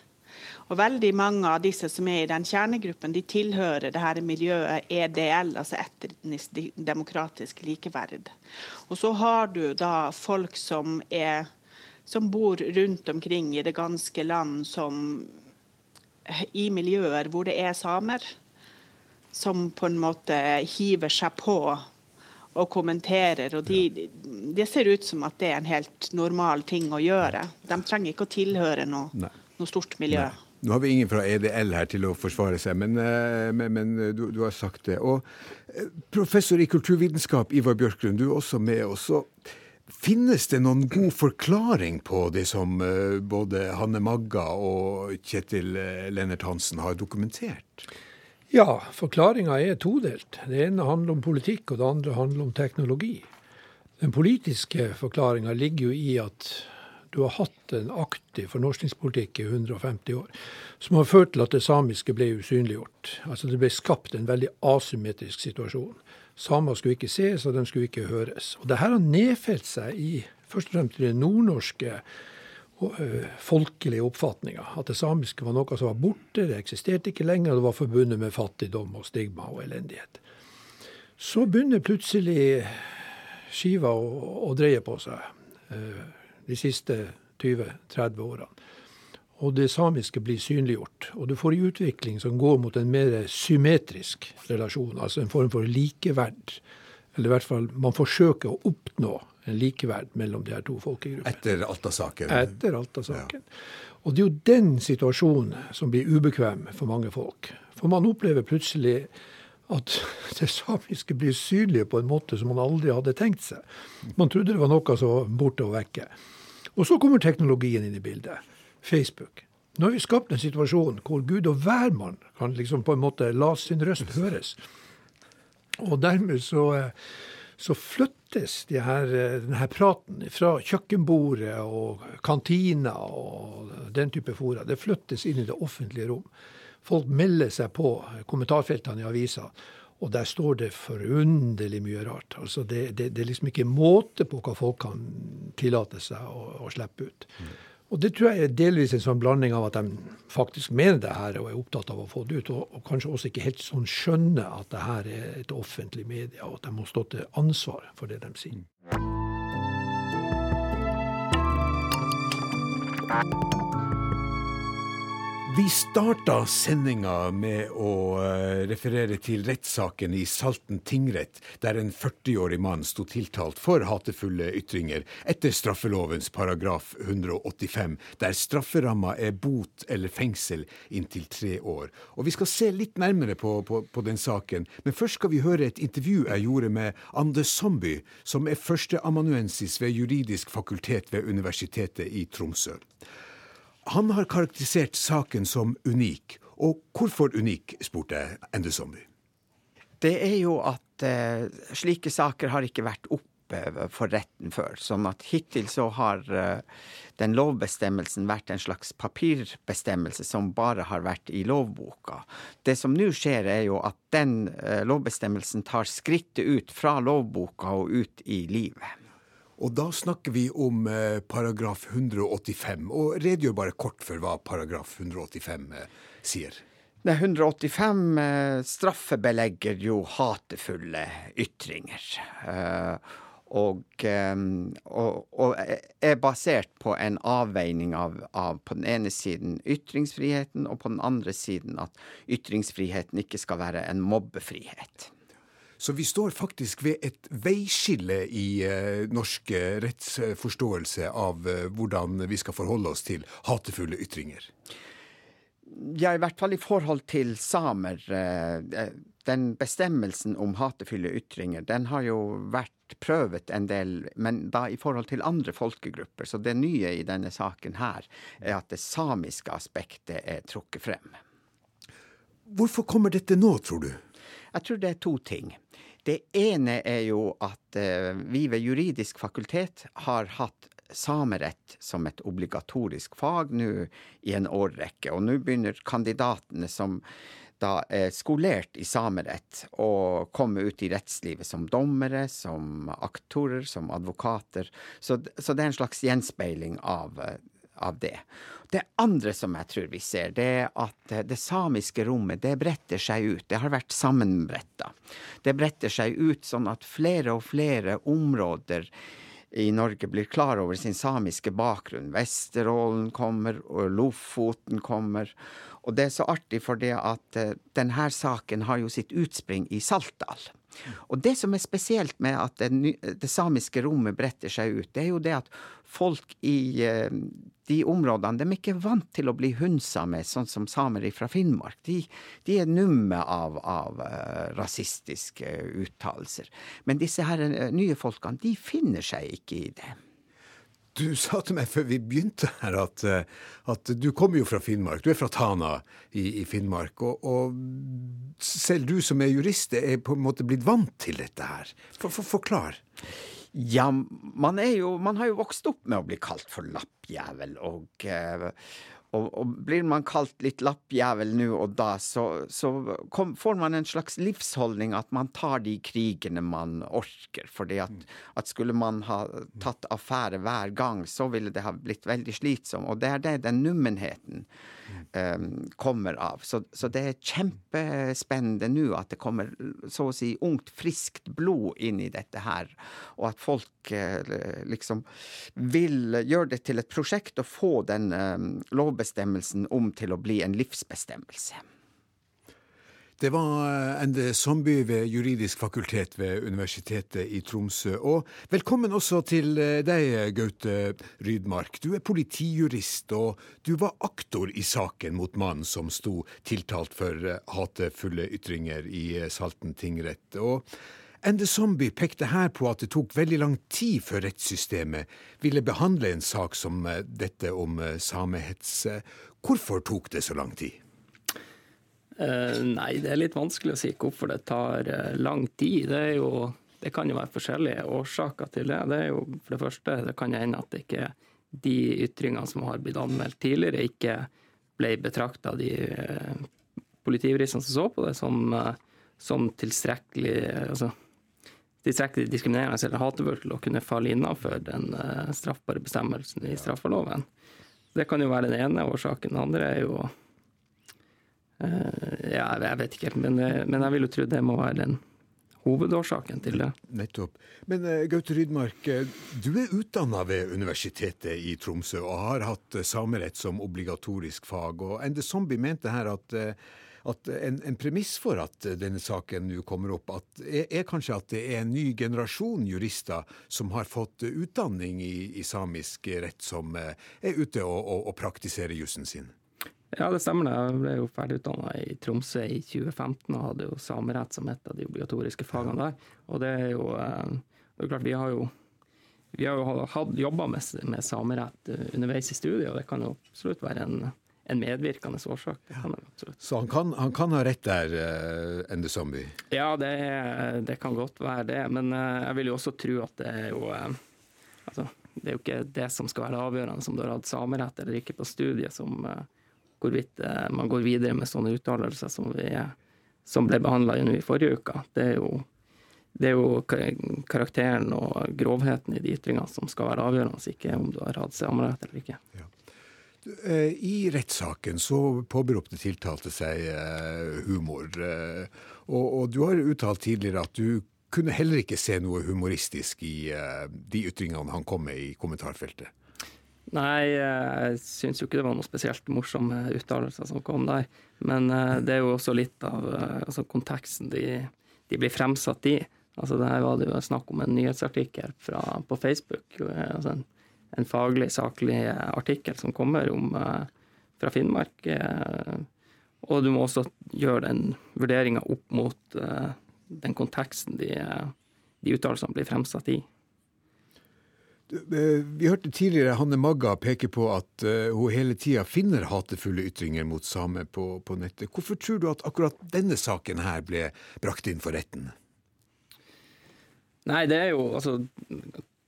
Og veldig mange av disse som er i den kjernegruppen, de tilhører det her miljøet EDL, altså etnisk demokratisk likeverd. Og så har du da folk som, er, som bor rundt omkring i det ganske land, som i miljøer hvor det er samer, som på en måte hiver seg på og kommenterer. og de, Det ser ut som at det er en helt normal ting å gjøre. De trenger ikke å tilhøre noe, noe stort miljø. Nei. Nå har vi ingen fra EDL her til å forsvare seg, men, eh, men, men du, du, har sagt det. Og eh, Professor i kulturvitenskap Ivar Bjørklund, du er også med oss. Finnes det noen god forklaring på det som eh, både Hanne Magga og Kjetil Lennert Hansen har dokumentert? Ja, forklaringa er todelt. Det ene handler om politikk, og det andre handler om teknologi. Den politiske forklaringa ligger jo i at du har hatt en aktiv fornorskningspolitikk i 150 år, som har ført til at det samiske ble usynliggjort. Altså Det ble skapt en veldig asymmetrisk situasjon. Samer skulle ikke ses, og de skulle ikke høres. Og det her har nedfelt seg i først og fremst det nordnorske folkelige oppfatninger. At det samiske var noe som var borte, det eksisterte ikke lenger, det var forbundet med fattigdom og stigma og elendighet. Så begynner plutselig skiva å, å dreie på seg de siste 20-30 årene. Og det samiske blir synliggjort. Og du får en utvikling som går mot en mer symmetrisk relasjon, altså en form for likeverd. Eller i hvert fall man forsøker å oppnå en likeverd mellom de her to folkegruppene. Etter Alta-saken? Etter Alta-saken. Ja. Og det er jo den situasjonen som blir ubekvem for mange folk. For man opplever plutselig at [laughs] det samiske blir synlig på en måte som man aldri hadde tenkt seg. Man trodde det var noe som var borte og vekke. Og så kommer teknologien inn i bildet. Facebook. Nå har vi skapt en situasjon hvor Gud og hvermann kan liksom på en måte la sin røst høres. Og dermed så så flyttes de her, denne praten fra kjøkkenbordet og kantina og den type fora. Det flyttes inn i det offentlige rom. Folk melder seg på kommentarfeltene i avisa, og der står det forunderlig mye rart. Altså det, det, det, er liksom ikke måte på hva folk kan tillate seg å, å slippe ut. Mm. Og Det tror jeg er delvis en sånn blanding av at de faktisk mener det her og er opptatt av å få det ut, og, og kanskje også ikke helt sånn skjønner at det her er et offentlig media, og at de må stå til ansvar for det de sier. Vi starta sendinga med å eh, referere til rettssaken i Salten tingrett, der en 40-årig mann sto tiltalt for hatefulle ytringer etter straffelovens paragraf 185, der strafferamma er bot eller fengsel inntil tre år. Og Vi skal se litt nærmere på, på, på den saken, men først skal vi høre et intervju jeg gjorde med Ande Somby, som er førsteamanuensis ved juridisk fakultet ved Universitetet i Tromsø. Han har karakterisert saken som unik. Og hvorfor unik, spurte Ende Zombie. Det er jo at eh, slike saker har ikke vært oppe for retten før. Sånn at hittil så har eh, den lovbestemmelsen vært en slags papirbestemmelse som bare har vært i lovboka. Det som nå skjer, er jo at den eh, lovbestemmelsen tar skrittet ut fra lovboka og ut i livet. Og da snakker vi om eh, paragraf 185. Og redegjør bare kort for hva paragraf 185 eh, sier. Det 185 eh, straffebelegger jo hatefulle ytringer. Og, og, og, er basert på en avveining av, av, på den ene siden ytringsfriheten, og på den andre siden at ytringsfriheten ikke skal være en mobbefrihet. Så vi står faktisk ved et veiskille i eh, norsk rettsforståelse av eh, hvordan vi skal forholde oss til hatefulle ytringer. Ja, i hvert fall i forhold til samer. Uh, den bestemmelsen om hatefulle ytringer, den har jo vært prøvet en del, men da i forhold til andre folkegrupper. Så det nye i denne saken her er at det samiske aspektet er trukket frem. Hvorfor kommer dette nå, tror du? Jeg tror det er to ting. Det ene er jo at eh, vi ved juridisk fakultet har hatt samerett som et obligatorisk fag nå i en årrekke. Og nå begynner kandidatene som da er skolert i samerett, å komme ut i rettslivet som dommere, som aktorer, som advokater. Så, så det er en slags gjenspeiling av, av det. Det andre som jeg tror vi ser, det er at det samiske rommet det bretter seg ut. Det har vært sammenbretta. Det bretter seg ut sånn at flere og flere områder i Norge blir klar over sin samiske bakgrunn. Vesterålen kommer, og Lofoten kommer. Og det er så artig for det at uh, denne saken har jo sitt utspring i Saltdal. Og det som er spesielt med at det, det, samiske rommet bretter seg ut, det er jo det at folk i uh, de områdene de er ikke vant til å bli hunsa med, sånn som samer fra Finnmark. De, de er numme av, av uh, rasistiske uttalelser. Men disse her nye folkene, de finner seg ikke i det. Du sa til meg før vi begynte her at, eh, at, du kommer jo fra Finnmark. Du er fra Tana i, i Finnmark. Og, og, selv du som er jurist, er på en måte blitt vant til dette her. For, for, forklar. Ja, man, jo, man har jo vokst opp med å bli kalt for lappjævel. Og, eh, og, og, blir man kalt litt lappjævel nå og da, så, så kom, får man en slags livsholdning at man tar de krigene man orker. fordi at, at, skulle man ha tatt affære hver gang, så ville det ha blitt veldig slitsomt. Og det er det den nummenheten um, kommer av. Så, så, det er kjempespennende nå at det kommer så å si ungt, friskt blod inn i dette her. Og at folk uh, liksom vil gjøre det til et prosjekt å få den lovbestemmelsen om til å bli en livsbestemmelse. Det var eh, Ende Zombie ved juridisk fakultet ved Universitetet i Tromsø. Og velkommen også til eh, deg, Gaute Rydmark. Du er politijurist, og du var aktor i saken mot mannen som sto tiltalt for eh, hatefulle ytringer i Salten tingrett. Og Ende Zombie pekte her på at det tok veldig lang tid før rettssystemet ville behandle en sak som dette om samehets. Hvorfor tok det så lang tid? Uh, nei, det er litt vanskelig å si hvorfor det tar uh, lang tid. Det, jo, det, kan jo være forskjellige årsaker til det. Det er jo For det første det kan hende at ikke de ytringene som har blitt anmeldt tidligere, ikke ble betrakta de politijuristene som så på det, som, som tilstrekkelig altså, tilstrekkelig diskriminerende eller hatefull til å kunne falle innenfor den straffbare bestemmelsen i straffeloven. Det kan jo være den ene årsaken. Den andre er jo Eh, ja, jeg vet ikke, men, eh, men, jeg vil jo tro det må være den hovedårsaken til det. Nettopp. Men uh, Gaute Rydmark, du er utdanna ved Universitetet i Tromsø og har hatt samerett som obligatorisk fag. og Ende Zombie mente her at at en, en, premiss for at denne saken nå kommer opp, at, er, er, kanskje at det er en ny generasjon jurister som har fått utdanning i, i samisk rett, som eh, er ute og, og, og praktiserer jussen sin? Ja, det stemmer. det. Jeg ble jo ferdigutdanna i Tromsø i 2015 og hadde jo samerett som et av de obligatoriske fagene der. Og det er jo, eh, det er klart, vi har jo vi har jo jobba med, med samerett underveis i studiet, og det kan jo absolutt være en en medvirkende årsak. Jeg. Så han kan, han kan ha rett der, uh, Ende Zombie? Ja, det, det, kan godt være det. Men uh, jeg vil jo også tro at det er jo uh, altså, Det er jo ikke det som skal være avgjørende, om du har hatt samerett eller ikke på studiet, som hvorvidt man går videre med sånne uttalelser som, vi, som ble behandla i forrige uke. Det er jo det er jo karakteren og grovheten i de ytringene som skal være avgjørende, ikke om du har hatt samarbeid eller ikke. Ja. Eh, I rettssaken så påberopte tiltalte seg eh, humor. Eh, og, og, du har uttalt tidligere at du kunne heller ikke se noe humoristisk i de ytringene han kom med i kommentarfeltet. Nei, jeg syns jo ikke det var noe spesielt morsomme uttalelser som kom der. Men det er jo også litt av altså, konteksten de, de, blir fremsatt i. Altså, det her var det jo snakk om en nyhetsartikkel fra, på Facebook. Altså en en faglig, saklig artikkel som kommer om, eh, fra Finnmark. Eh, og du må også gjøre den vurderinga opp mot eh, den konteksten de, de uttalelsene blir fremsatt i. Vi hørte tidligere Hanne Magga peke på at hun hele tida finner hatefulle ytringer mot samer på, på, nettet. Hvorfor tror du at akkurat denne saken her ble brakt inn for retten? Nei, det er jo altså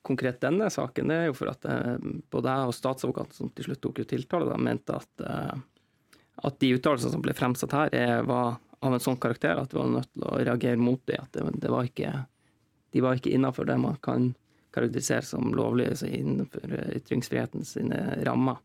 konkret denne saken, det er jo for at eh, både jeg og statsadvokaten som til slutt tok jo tiltale, da, mente at, eh, at de uttalelsene som ble fremsatt her, er, var av en sånn karakter at vi var nødt til å reagere mot det. At det, det var ikke, de var ikke innafor det man kan karakterisere som lovlig altså innenfor ytringsfriheten sine rammer.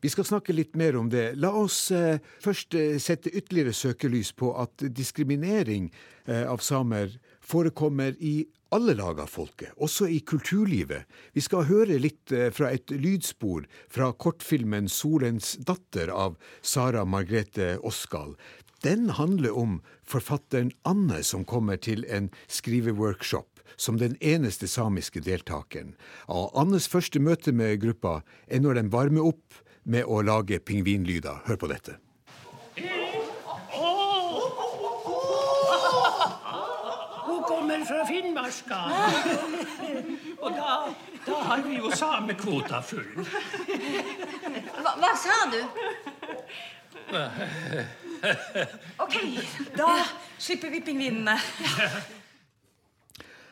Vi skal snakke litt mer om det. La oss eh, først eh, sette ytterligere søkelys på at diskriminering eh, av samer forekommer i alle lag av folket, også i kulturlivet. Vi skal høre litt eh, fra et lydspor fra kortfilmen 'Solens datter' av Sara Margrethe Oskal. Den handler om forfatteren Anne som kommer til en skriveworkshop som den eneste samiske deltakeren. Og Annes første møte med gruppa er når de varmer opp med å lage pingvinlyder. Hør på dette. Hun kommer fra Finnmarka. [laughs] Og da, da har vi jo samekvota full. Hva, hva sa du? [laughs] OK, da slipper vi pingvinene. [laughs]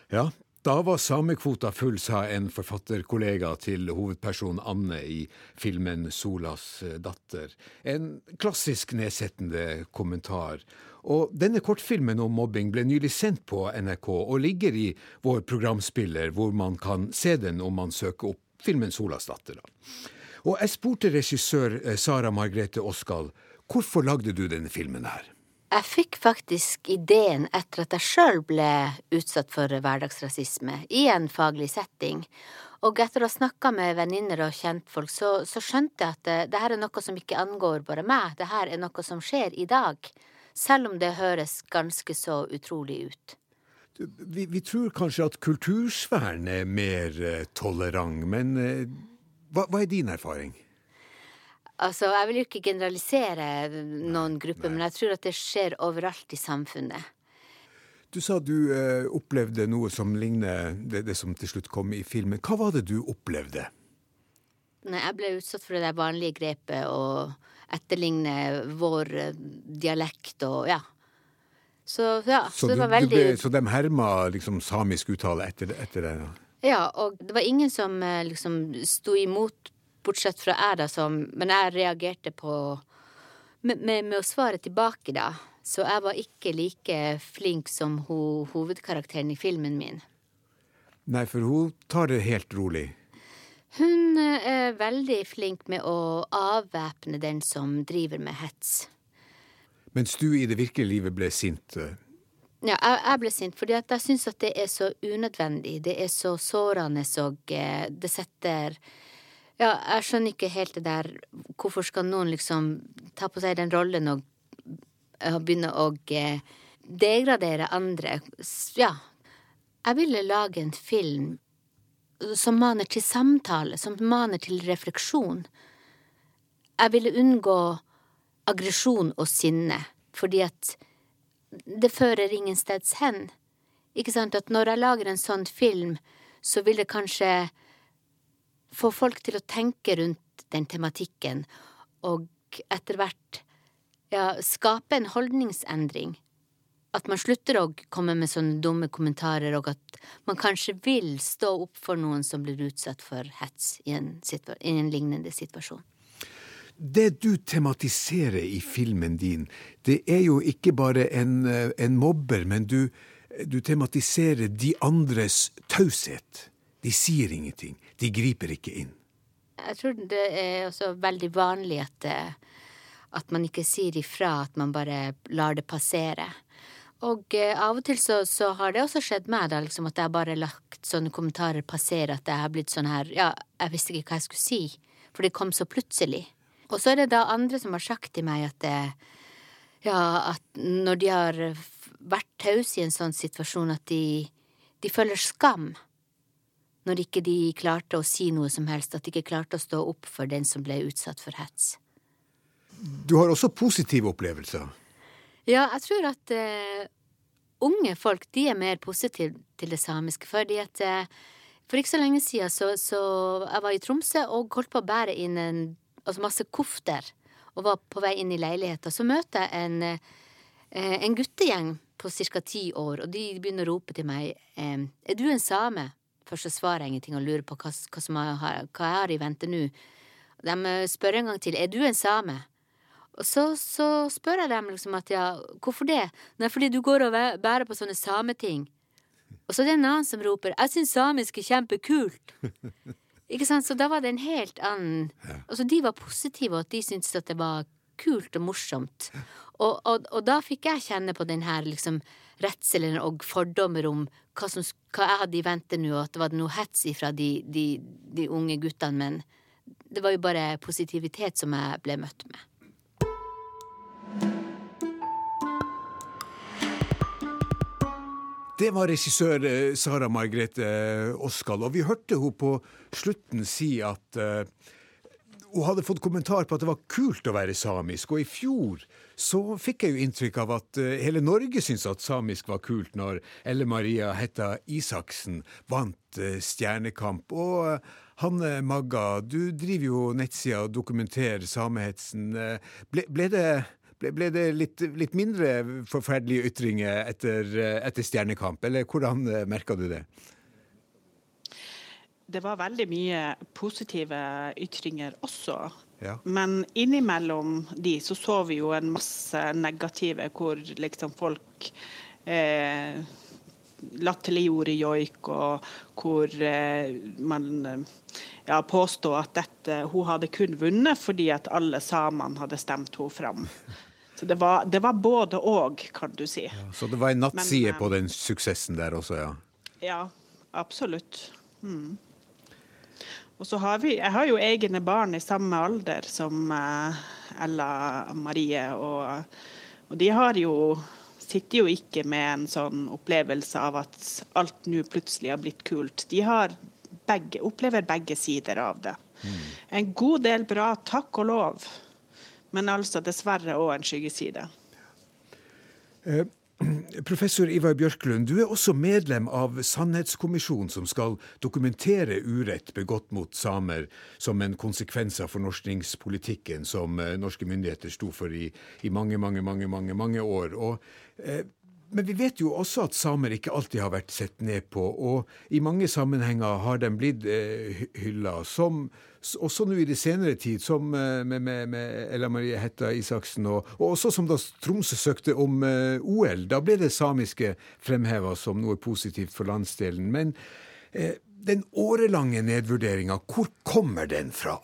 Ja, da var samekvota full, sa en forfatterkollega til hovedperson Anne i filmen 'Solas datter'. En klassisk nedsettende kommentar. Og denne kortfilmen om mobbing ble nylig sendt på NRK og ligger i vår programspiller, hvor man kan se den om man søker opp filmen 'Solas datter'. Og jeg spurte regissør eh, Sara Margrethe Oskal hvorfor lagde du denne filmen her? Jeg fikk faktisk ideen etter at jeg sjøl ble utsatt for hverdagsrasisme i en faglig setting. Og etter å ha snakka med venninner og kjentfolk, så, så skjønte jeg at det, det, her er noe som ikke angår bare meg, det her er noe som skjer i dag selv om det høres ganske så utrolig ut. Vi, vi tror kanskje at kultursfæren er mer uh, tolerant, men uh, hva, hva, er din erfaring? Altså, Jeg vil jo ikke generalisere noen grupper, men jeg tror at det skjer overalt i samfunnet. Du sa du eh, opplevde noe som ligner det, det, som til slutt kom i filmen. Hva var det du opplevde? Nei, Jeg ble utsatt for det vanlige grepet og etterligne vår eh, dialekt og ja. Så ja, så, så det var veldig ble, Så de herma liksom samisk uttale etter, etter det? Ja. ja, og det var ingen som eh, liksom sto imot, bortsett fra jeg, da, som Men jeg reagerte på med, med, med, å svare tilbake, da. Så jeg var ikke like flink som ho, hovedkarakteren i filmen min. Nei, for hun tar det helt rolig. Hun eh, er veldig flink med å avvæpne den som driver med hets. Mens du i det virkelige livet ble sint? Eh? Ja, jeg, ble sint, fordi jeg syns at det er så unødvendig. Det er så sårende og eh, det setter Ja, jeg skjønner ikke helt det der Hvorfor skal noen liksom ta på seg den rollen og eh, begynne å eh, degradere andre? Ja. Jeg ville lage en film som maner til samtale, som maner til refleksjon. Jeg ville unngå aggresjon og sinne, fordi at det fører ingensteds hen. Ikke sant, at når jeg lager en sånn film, så vil det kanskje få folk til å tenke rundt den tematikken, og etter hvert ja, skape en holdningsendring. At man slutter å komme med sånne dumme kommentarer, og at man kanskje vil stå opp for noen som blir utsatt for hets i en, i en lignende situasjon. Det du tematiserer i filmen din, det er jo ikke bare en, en mobber, men du, du tematiserer de andres taushet. De sier ingenting. De griper ikke inn. Jeg tror det er også veldig vanlig at, eh, at man ikke sier ifra, at man bare lar det passere. Og eh, av og til så, så har det også skjedd meg, da, liksom, at jeg bare har lagt sånne kommentarer passere, at jeg har blitt sånn her Ja, jeg visste ikke hva jeg skulle si, for det kom så plutselig. Og så er det da andre som har sagt til meg at det, ja, at når de har vært tause i en sånn situasjon, at de, de føler skam når ikke de klarte å si noe som helst, at de ikke klarte å stå opp for den som ble utsatt for hets. Du har også positive opplevelser. Ja, jeg tror at uh, unge folk de er mer positive til det samiske, fordi at uh, for ikke så lenge siden så, så jeg var i Tromsø og holdt på å bære inn en, altså masse kofter og var på vei inn i leiligheta. Så møter jeg en, uh, en guttegjeng på ca. ti år, og de begynner å rope til meg Er du en same? Først så svarer jeg ingenting og lurer på hva, hva, som jeg har, hva jeg har i vente nå. De eh, spør en gang til Er du en same? Og så, så spør jeg dem liksom at ja, hvorfor det? Nei, fordi du går og bærer på sånne sameting. Og så er det en annen som roper jeg syns samisk er kjempekult. [laughs] Ikke sant? Så da var det en helt annen Altså, de var positive, og at de syntes at det var kult og morsomt. Og, og, og da fikk jeg kjenne på den her liksom redselen og fordommer om hva, som, hva jeg hadde i vente nå, at det var noe hets ifra de, de, de unge guttene, men det var jo bare positivitet som jeg ble møtt med. Det var regissør eh, Sara Margrethe eh, Oskal, og vi hørte hun på slutten si at hun hadde fått kommentar på at det var kult å være samisk, og i fjor så fikk jeg jo inntrykk av at eh, hele Norge syntes at samisk var kult når Elle Maria Hetta Isaksen vant eh, Stjernekamp. Og eh, Hanne Magga, du driver jo nettsida og dokumenterer samehetsen. Eh, Ble, ble det ble, ble det litt, litt mindre forferdelige ytringer etter, etter Stjernekamp, eller hvordan merka du det? Det var veldig mye positive ytringer også. Ja. Men innimellom de så så vi jo en masse negative hvor liksom folk eh, latterliggjorde joik, og hvor eh, man eh, ja, påstod at dette, hun hadde kun vunnet fordi at alle samene hadde stemt henne fram. Så det var, det var både og, kan du si. Så det var en nattside eh, på den suksessen der også, ja. Ja, absolutt. Mm. Og så har vi Jeg har jo egne barn i samme alder som eh, Ella Marie, og, og de har jo sitter jo ikke med en sånn opplevelse av at alt nå plutselig har blitt kult. De har begge, opplever begge sider av det. En god del bra, takk og lov, men altså dessverre òg en skyggeside. Eh, [clears throat] Professor Ivar Bjørklund, du er også medlem av Sannhetskommisjonen som skal dokumentere urett begått mot samer som en konsekvens av fornorskningspolitikken som eh, norske myndigheter sto for i, i mange, mange, mange, mange, mange år. Og, eh, men vi vet jo også at samer ikke alltid har vært sett ned på, og i mange sammenhenger har de blitt eh, hylla, som også nå i det senere tid, som eh, med, med, med Ella Marie Hetta Isaksen, og, og også som da Tromsø søkte om eh, OL. Da ble det samiske fremheva som noe positivt for landsdelen. Men eh, den årelange nedvurderinga, hvor kommer den fra?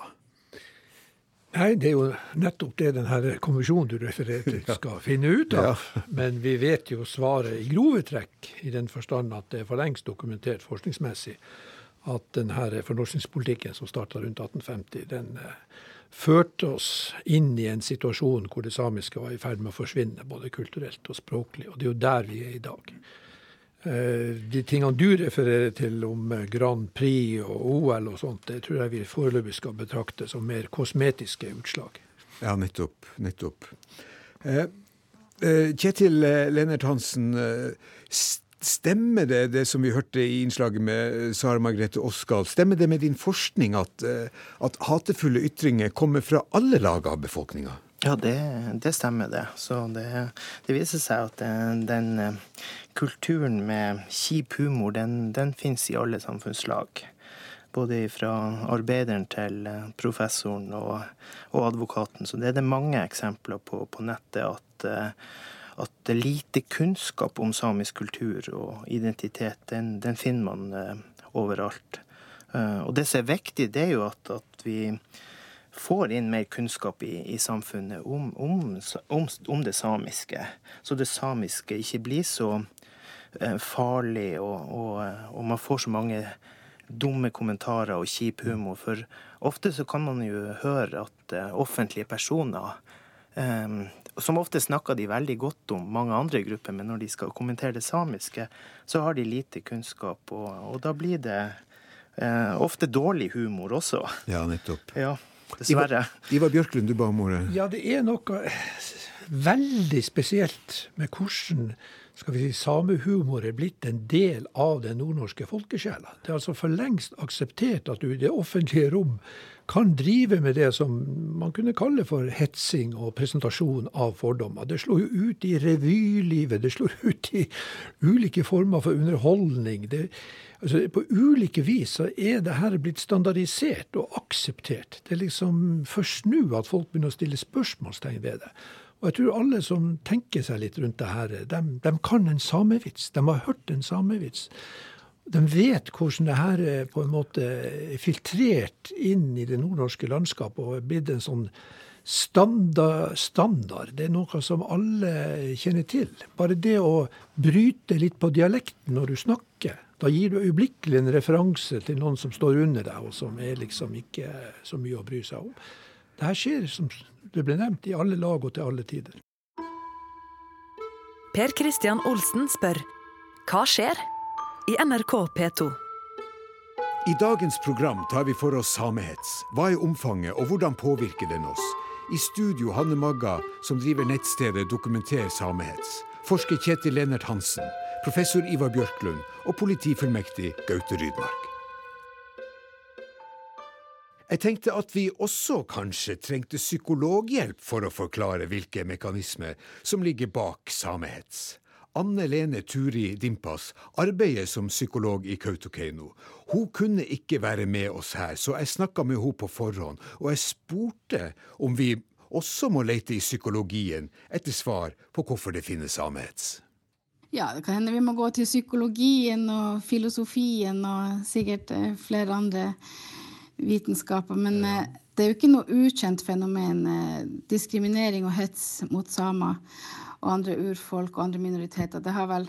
Nei, det er jo nettopp det denne konvensjonen du refererer til skal finne ut av. Men vi vet jo svaret i grove trekk, i den forstand at det er for lengst dokumentert forskningsmessig at denne fornorskningspolitikken som starta rundt 1850, den eh, førte oss inn i en situasjon hvor det samiske var i ferd med å forsvinne, både kulturelt og språklig. Og det er jo der vi er i dag. Eh, de tingene du refererer til om eh, Grand Prix og OL og sånt, det tror jeg vi foreløpig skal betrakte som mer kosmetiske utslag. Ja, nettopp. Nettopp. Eh, Kjetil Lennart Hansen, stemmer det det som vi hørte i innslaget med Sara Margrethe Oskal, stemmer det med din forskning at, at hatefulle ytringer kommer fra alle lag av befolkninga? Ja, det, det, stemmer, det. Så det, det, viser seg at den, den eh, kulturen med kjip humor, den, den fins i alle samfunnslag. Både fra arbeideren til eh, professoren og, og, advokaten. Så det er det mange eksempler på på nettet at, eh, at lite kunnskap om samisk kultur og identitet, den, den finner man overalt. Og det som er viktig, det er jo at, at vi får inn mer kunnskap i, i samfunnet om, om, om, om, det samiske. Så det samiske ikke blir så eh, farlig, og, og, og, man får så mange dumme kommentarer og kjip humor. For ofte så kan man jo høre at eh, offentlige personer um, som ofte snakker de veldig godt om mange andre grupper, men når de skal kommentere det samiske, så har de lite kunnskap, og, og da blir det eh, ofte dårlig humor også. Ja, nettopp. Ja. Dessverre. Ivar, Ivar Bjørklund, du ba om ordet. Ja, det er noe veldig spesielt med hvordan skal vi si, samehumor er blitt en del av den nordnorske folkesjela. Det er altså for lengst akseptert at du i det offentlige rom kan drive med det som man kunne kalle for hetsing og presentasjon av fordommer. Det slår jo ut i revylivet, det slår [laughs] ut i ulike former for underholdning. Det, altså På ulike vis så er det her blitt standardisert og akseptert. Det er liksom først nå at folk begynner å stille spørsmålstegn ved det. Og jeg tror alle som tenker seg litt rundt det her, de, de kan en samevits. De har hørt en samevits. De vet hvordan det her er på en måte er filtrert inn i det nordnorske landskapet og er blitt en sånn standard, standard. Det er noe som alle kjenner til. Bare det å bryte litt på dialekten når du snakker, da gir du øyeblikkelig en referanse til noen som står under deg, og som er liksom ikke så mye å bry seg om. Det her skjer, som det ble nevnt, i alle lag og til alle tider. Per Christian Olsen spør hva skjer i NRK P2? I dagens program tar vi for oss samehets. Hva er omfanget, og hvordan påvirker den oss? I studio Hanne Magga, som driver nettstedet Dokumenter samehets. Forsker Kjetil Lennart Hansen professor Ivar Bjørklund og politifullmektig Gaute Rydmark. Jeg tenkte at vi også kanskje trengte psykologhjelp for å forklare hvilke mekanismer som ligger bak samehets. Anne Lene Turi Dimpas arbeider som psykolog i Kautokeino. Hun kunne ikke være med oss her, så jeg snakka med henne på forhånd, og jeg spurte om vi også må lete i psykologien etter svar på hvorfor det finnes samehets. Ja, det kan hende vi må gå til psykologien og filosofien og sikkert eh, flere andre vitenskaper. Men ja. Eh, det er jo ikke noe ukjent fenomen. Eh, diskriminering og hets mot samer og andre urfolk og andre minoriteter. Det har vel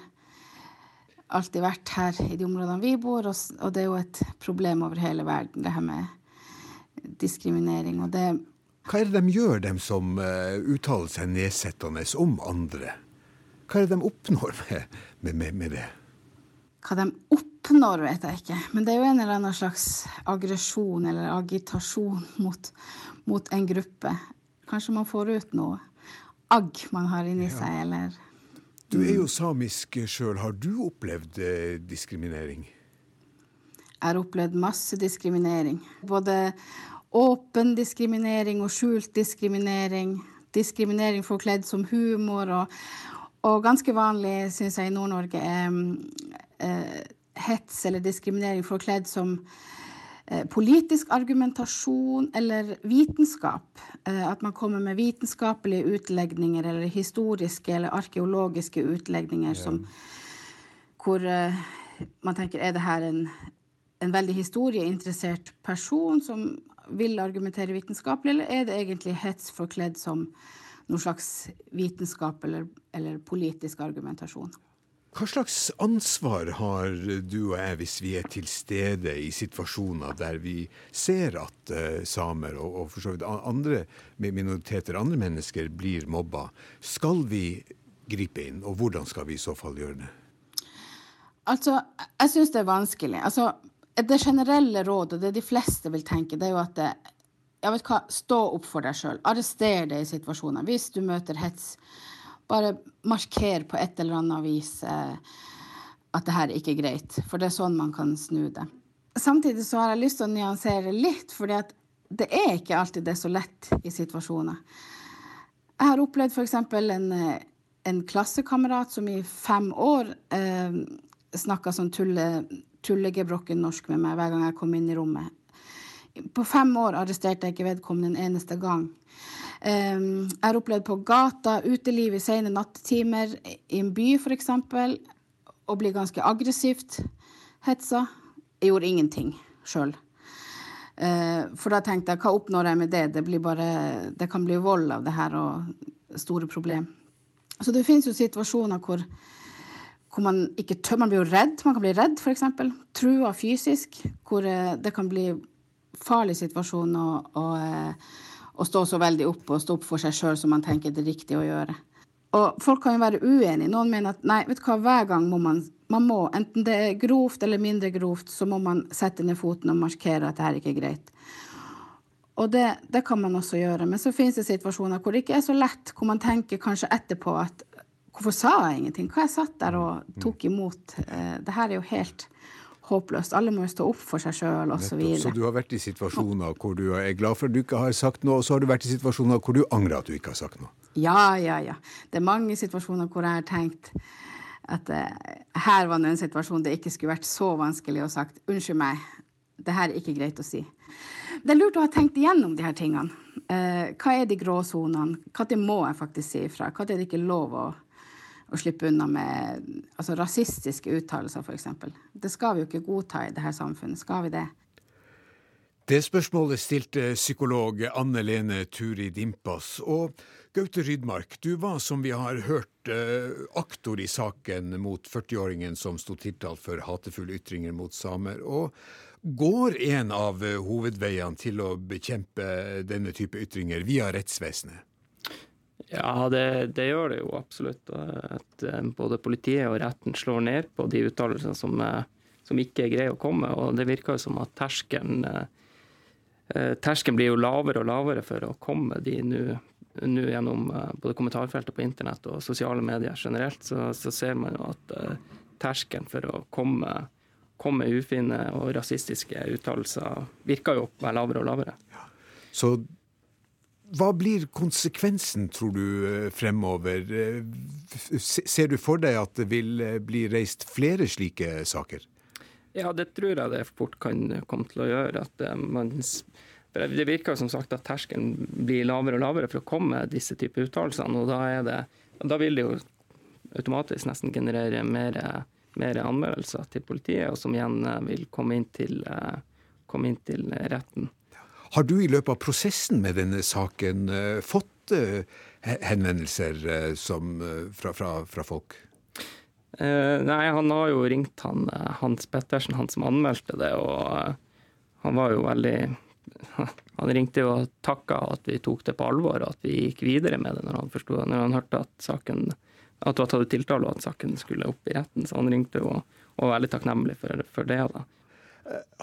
alltid vært her i de områdene vi bor, og det er jo et problem over hele verden, det her med diskriminering. Og det Hva er det de gjør, dem som uttaler seg nedsettende om andre? Hva er det de oppnår med, med, med, det? Hva de oppnår, vet jeg ikke. Men det er jo en eller annen slags aggresjon eller agitasjon mot, mot, en gruppe. Kanskje man får ut noe agg man har inni ja. seg, eller Du er jo samisk sjøl. Har du opplevd eh, diskriminering? Jeg har opplevd masse diskriminering. Både åpen diskriminering og skjult diskriminering. Diskriminering forkledd som humor. og og ganske vanlig, syns jeg, i Nord-Norge er eh, hets eller diskriminering forkledd som eh, politisk argumentasjon eller vitenskap. Eh, at man kommer med vitenskapelige utlegninger eller historiske eller arkeologiske utlegninger ja. som hvor man tenker er det her en, en veldig historieinteressert person som vil argumentere vitenskapelig, eller er det egentlig hets forkledd som noe slags vitenskap eller, eller politisk argumentasjon? Hva slags ansvar har du og jeg hvis vi er til stede i situasjoner der vi ser at uh, samer og, og, for så vidt andre minoriteter, andre mennesker, blir mobba? Skal vi gripe inn, og hvordan skal vi i så fall gjøre det? Altså, jeg syns det er vanskelig. Altså, det generelle rådet, det de fleste vil tenke, det er jo at det, jeg vet hva, stå opp for deg sjøl. Arrester deg i situasjoner. Hvis du møter hets, bare marker på et eller annet vis eh, at det her ikke er greit. For det er sånn man kan snu det. Samtidig så har jeg lyst til å nyansere litt, for det er ikke alltid det er så lett i situasjoner. Jeg har opplevd f.eks. En, eh, en klassekamerat som i fem år eh, snakka sånn tulle, tullegebrokken norsk med meg hver gang jeg kom inn i rommet. På fem år arresterte jeg ikke vedkommende en eneste gang. Jeg har opplevd på gata, uteliv i sene nattetimer, i en by f.eks., å bli ganske aggressivt hetsa. Jeg gjorde ingenting sjøl. Ehm, for da tenkte jeg, hva oppnår jeg med det? Det, bare, det kan bli vold av det her og store problem. Så det finnes jo situasjoner hvor hvor man ikke tør, man blir jo redd. Man kan bli redd, f.eks. Trua fysisk. Hvor eh, det kan bli farlig situasjon å, å, eh, å, stå så veldig opp og stå opp for seg sjøl som man tenker det er riktig å gjøre. Og folk kan jo være uenige. Noen mener at nei, vet du hva, hver gang må man, man må, enten det er grovt eller mindre grovt, så må man sette ned foten og markere at det her ikke er greit. Og det, det, kan man også gjøre. Men så finnes det situasjoner hvor det ikke er så lett, hvor man tenker kanskje etterpå at Hvorfor sa jeg ingenting? Hva jeg satt der og tok imot? Eh, det her er jo helt håpløst. Alle må jo stå opp for seg sjøl osv. Så, så du har vært i situasjoner hvor du er glad for at du ikke har sagt noe, og så har du vært i situasjoner hvor du angrer at du ikke har sagt noe? Ja, ja, ja. Det er mange situasjoner hvor jeg har tenkt at uh, her var det en situasjon det ikke skulle vært så vanskelig å sagt unnskyld meg, det her er ikke greit å si. Det er lurt å ha tenkt igjennom de her tingene. Uh, hva er de gråsonene? Når må jeg faktisk si ifra? Når er det ikke lov å å slippe unna med altså, rasistiske uttalelser, f.eks. Det skal vi jo ikke godta i dette samfunnet. Skal vi det? Det spørsmålet stilte psykolog Anne Lene Turi Dimpas. Og Gaute Rydmark, du var, som vi har hørt, eh, aktor i saken mot 40-åringen som sto tiltalt for hatefulle ytringer mot samer. Og går en av hovedveiene til å bekjempe denne type ytringer via rettsvesenet? Ja, det, det, gjør det jo absolutt. At eh, både politiet og retten slår ned på de uttalelsene som, eh, som, ikke greie å komme. Og det virker jo som at terskelen eh, Terskelen blir jo lavere og lavere for å komme de nå gjennom både kommentarfeltet på internett og sosiale medier generelt, så, så ser man jo at uh, terskelen for å komme, komme ufine og rasistiske uttalelser virker jo å være lavere og lavere. Ja. Så hva blir konsekvensen, tror du, eh, fremover? Eh, ser du for deg at det vil eh, bli reist flere slike saker? Ja, det tror jeg det fort kan komme til å gjøre. at man det virker som sagt at terskelen blir lavere og lavere for å komme med disse typer uttalelsene. Og da, det, da, vil det jo automatisk nesten generere mer, mer, anmeldelser til politiet, og som igjen vil komme inn til, komme inn til retten. Har du i løpet av prosessen med denne saken uh, fått uh, henvendelser uh, som, fra, fra, fra, folk? nei, han har jo ringt han, Hans Pettersen, han som anmeldte det, og han var jo veldig [laughs] Han ringte jo og takka at vi tok det på alvor, og at vi gikk videre med det når han, forstod, når han hørte at saken at du hadde tatt tiltale og at saken skulle opp i retten. Så han ringte jo og, og var veldig takknemlig for, for det. da.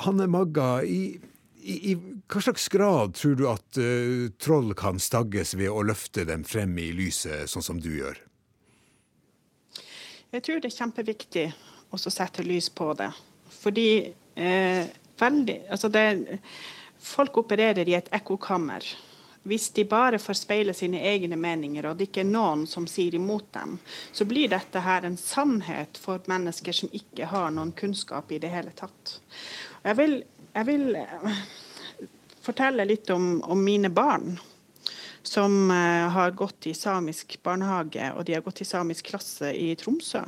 Hanne Magga, i i, i, hva slags grad tror du at uh, troll kan stagges ved å løfte dem frem i lyset, sånn som du gjør? Jeg tror det er kjempeviktig å sette lys på det. Fordi eh, veldig, altså det, folk opererer i et ekkokammer. Hvis de bare får speile sine egne meninger, og det ikke er noen som sier imot dem, så blir dette her en sannhet for mennesker som ikke har noen kunnskap i det hele tatt. Jeg vil jeg vil eh, fortelle litt om, om, mine barn. som eh, har gått i samisk barnehage, og de har gått i samisk klasse i Tromsø.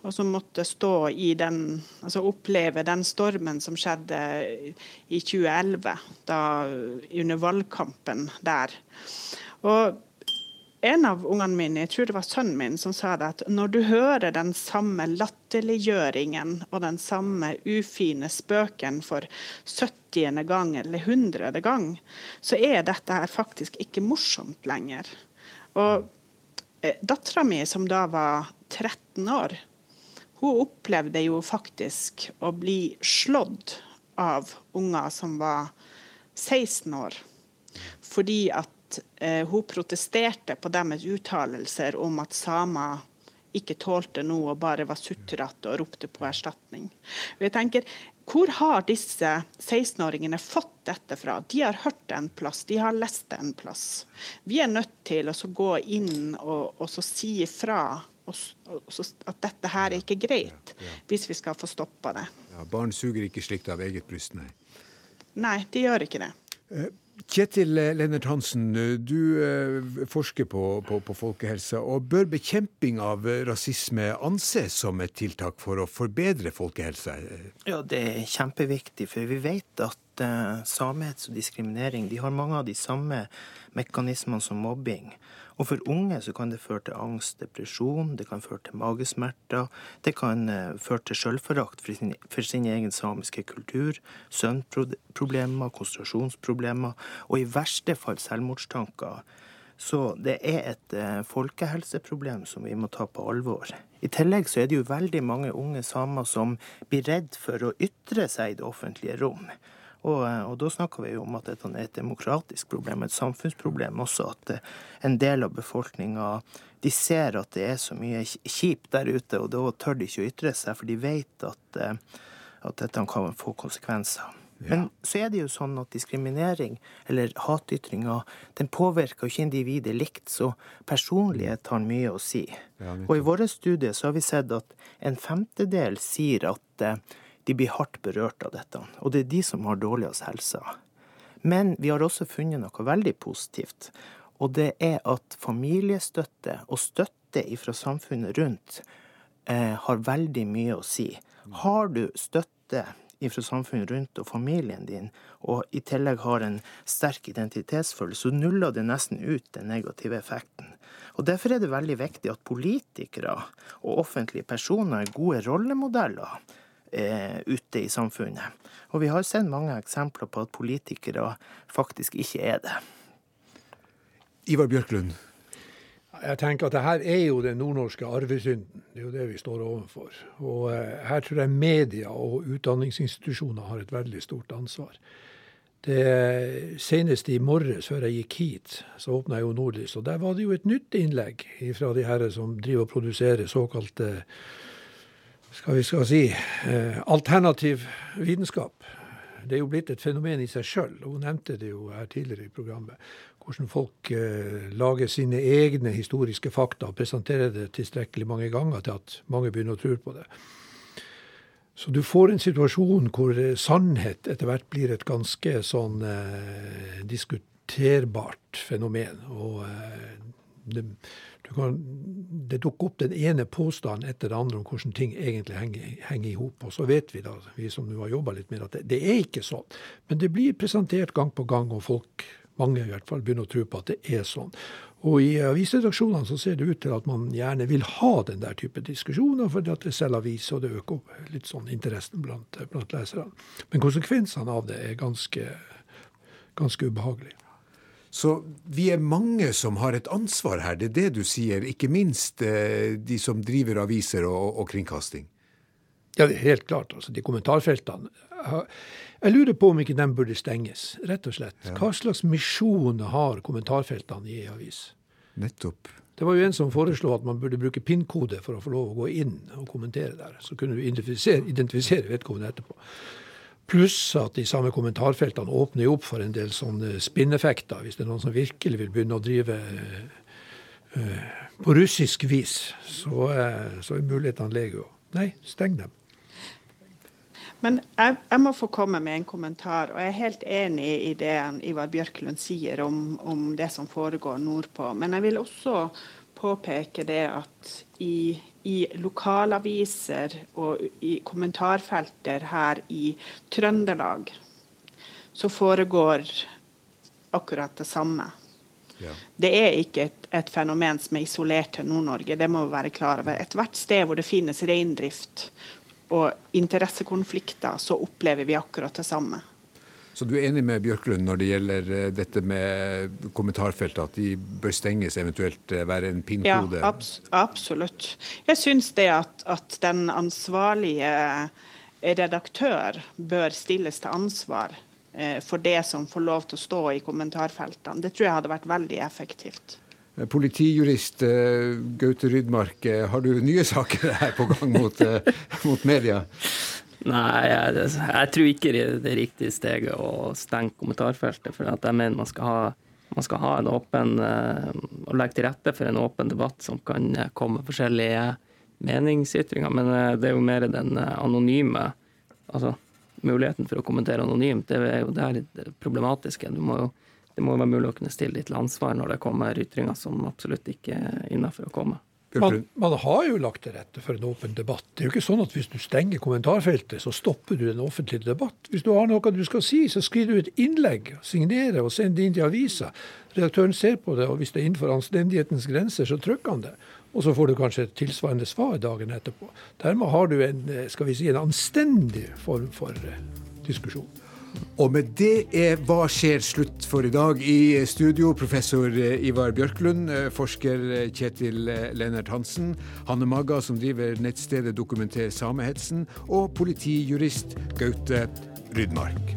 Og som måtte stå i den, altså oppleve den stormen som skjedde i 2011, da, under valgkampen der. Og en av ungene mine, jeg tror det var sønnen min, som sa det at når du hører den samme latterliggjøringen og den samme ufine spøken for 70. gang eller 100. gang, så er dette her faktisk ikke morsomt lenger. Og eh, dattera mi, som da var 13 år, hun opplevde jo faktisk å bli slått av unger som var 16 år. Fordi at eh, hun protesterte på deres uttalelser om at samer ikke tålte noe og bare var sutrete og ropte på erstatning. Og jeg tenker, Hvor har disse 16-åringene fått dette fra? De har hørt det en plass, de har lest det en plass. Vi er nødt til å gå inn og, og si ifra at dette her er ikke greit, ja, ja. hvis vi skal få stoppa det. Ja, barn suger ikke slikt av eget bryst, nei. Nei, de gjør ikke det. Eh, Kjetil Lennart Hansen, du eh, forsker på, på, på, folkehelse. og Bør bekjemping av rasisme anses som et tiltak for å forbedre folkehelsa? Ja, det er kjempeviktig, for vi vet at uh, samhets og diskriminering de har mange av de samme mekanismene som mobbing. Og for unge så kan det føre til angst, depresjon, det kan føre til magesmerter. Det kan uh, føre til selvforakt for, sin, for sin egen samiske kultur, søvnproblemer, konsentrasjonsproblemer og i verste fall selvmordstanker. Så det er et uh, folkehelseproblem som vi må ta på alvor. I tillegg så er det jo veldig mange unge samer som blir redd for å ytre seg i det offentlige rom. Og, eh, og, da snakker vi jo om at dette er et demokratisk problem, et samfunnsproblem også. At eh, en del av befolkninga de ser at det er så mye kjipt der ute, og da tør de ikke å ytre seg, for de vet at, eh, at dette kan få konsekvenser. Ja. Men så er det jo sånn at diskriminering, eller hatytringer, den påvirker ikke individet likt, så personlighet har mye å si. Ja, og i våre studier så har vi sett at en femtedel sier at de blir hardt berørt av dette. Og det er de som har dårligst helse. Men vi har også funnet noe veldig positivt. Og det er at familiestøtte og støtte fra samfunnet rundt eh, har veldig mye å si. Har du støtte fra samfunnet rundt og familien din, og i tillegg har en sterk identitetsfølelse, så nuller det nesten ut den negative effekten. Og Derfor er det veldig viktig at politikere og offentlige personer er gode rollemodeller ute i samfunnet. Og vi har sett mange eksempler på at politikere faktisk ikke er det. Ivar Bjørklund. Jeg tenker at det her er jo den nordnorske arvesynden. Det er jo det vi står overfor. Og eh, her tror jeg media og utdanningsinstitusjoner har et veldig stort ansvar. Det Senest i morges, før jeg gikk hit, så åpna jeg jo Nordlys. Og der var det jo et nytt innlegg fra de herre som driver og produserer såkalte skal vi skal si, eh, alternativ vitenskap. Det er jo blitt et fenomen i seg sjøl. Hun nevnte det jo her tidligere i programmet. Hvordan folk eh, lager sine egne historiske fakta og presenterer det tilstrekkelig mange ganger til at mange begynner å tro på det. Så du får en situasjon hvor eh, sannhet etter hvert blir et ganske sånn eh, diskuterbart fenomen. Og eh, det, kan, det dukker opp den ene påstanden etter det andre om hvordan ting egentlig henger, henger i hop. Og så vet vi, da, vi som nå har jobba litt med at det, det, er ikke sånn. Men det blir presentert gang på gang, og folk, mange i hvert fall, begynner å tro på at det er sånn. Og i avisredaksjonene så ser det ut til at man gjerne vil ha den der type diskusjoner, fordi at det selger aviser, og det øker opp litt sånn interessen blant, blant leserne. Men konsekvensene av det er ganske, ganske ubehagelige. Så vi er mange som har et ansvar her, det er det du sier. Ikke minst eh, de som driver aviser og, og, kringkasting. Ja, det er helt klart. altså De kommentarfeltene. Jeg lurer på om ikke de burde stenges, rett og slett. Ja. Hva slags misjon har kommentarfeltene i avis? Nettopp. Det var jo en som foreslo at man burde bruke PIN-kode for å få lov å gå inn og kommentere der. Så kunne du identifisere, identifisere vedkommende etterpå. Pluss at de samme kommentarfeltene åpner opp for en del sånne spinneffekter, hvis det er noen som virkelig vil begynne å drive uh, på russisk vis, så, uh, så er mulighetene legio. Nei, steng dem. Men jeg, jeg, må få komme med en kommentar. og Jeg er helt enig i det Ivar Bjørklund sier om, om det som foregår nordpå. Men jeg vil også påpeke det at i, i lokalaviser og i kommentarfelter her i Trøndelag så foregår akkurat det samme. Ja. Det er ikke et, et, fenomen som er isolert til Nord-Norge. Det må vi være klar over. Ethvert sted hvor det finnes reindrift og interessekonflikter, så opplever vi akkurat det samme. Så du er enig med Bjørklund når det gjelder eh, dette med kommentarfeltet, at de bør stenges, eventuelt eh, være en pinnkode? Ja, abs absolutt. Jeg syns det at, at, den ansvarlige redaktør bør stilles til ansvar eh, for det som får lov til å stå i kommentarfeltene. Det tror jeg hadde vært veldig effektivt. Eh, politijurist Gaute Rydmark, har du nye saker her på gang mot, mot media? Nei, jeg, jeg, tror ikke det er det riktige steget å stenge kommentarfeltet. For jeg mener man skal ha, man skal ha en åpen og legge til rette for en åpen debatt som kan komme forskjellige meningsytringer. Men det er jo mer den anonyme Altså muligheten for å kommentere anonymt. Det er jo det problematiske. Du må jo det må være mulig å kunne stille litt til ansvar når det kommer ytringer som absolutt ikke er innafor å komme. Man, man, har jo lagt til rette for en åpen debatt. Det er jo ikke sånn at hvis du stenger kommentarfeltet, så stopper du den offentlige debatt. Hvis du har noe du skal si, så skriver du et innlegg, signerer og sender det inn til avisa. Redaktøren ser på det, og hvis det er innenfor anstendighetens grenser, så trykker han det. Og så får du kanskje et tilsvarende svar dagen etterpå. Dermed har du en, skal vi si, en anstendig form for eh, diskusjon. Og med det er Hva skjer? slutt for i dag. I studio professor eh, Ivar Bjørklund, eh, forsker eh, Kjetil Lennart Hansen, Hanne Magga, som driver nettstedet Dokumenter samehetsen, og politijurist Gaute Rydmark.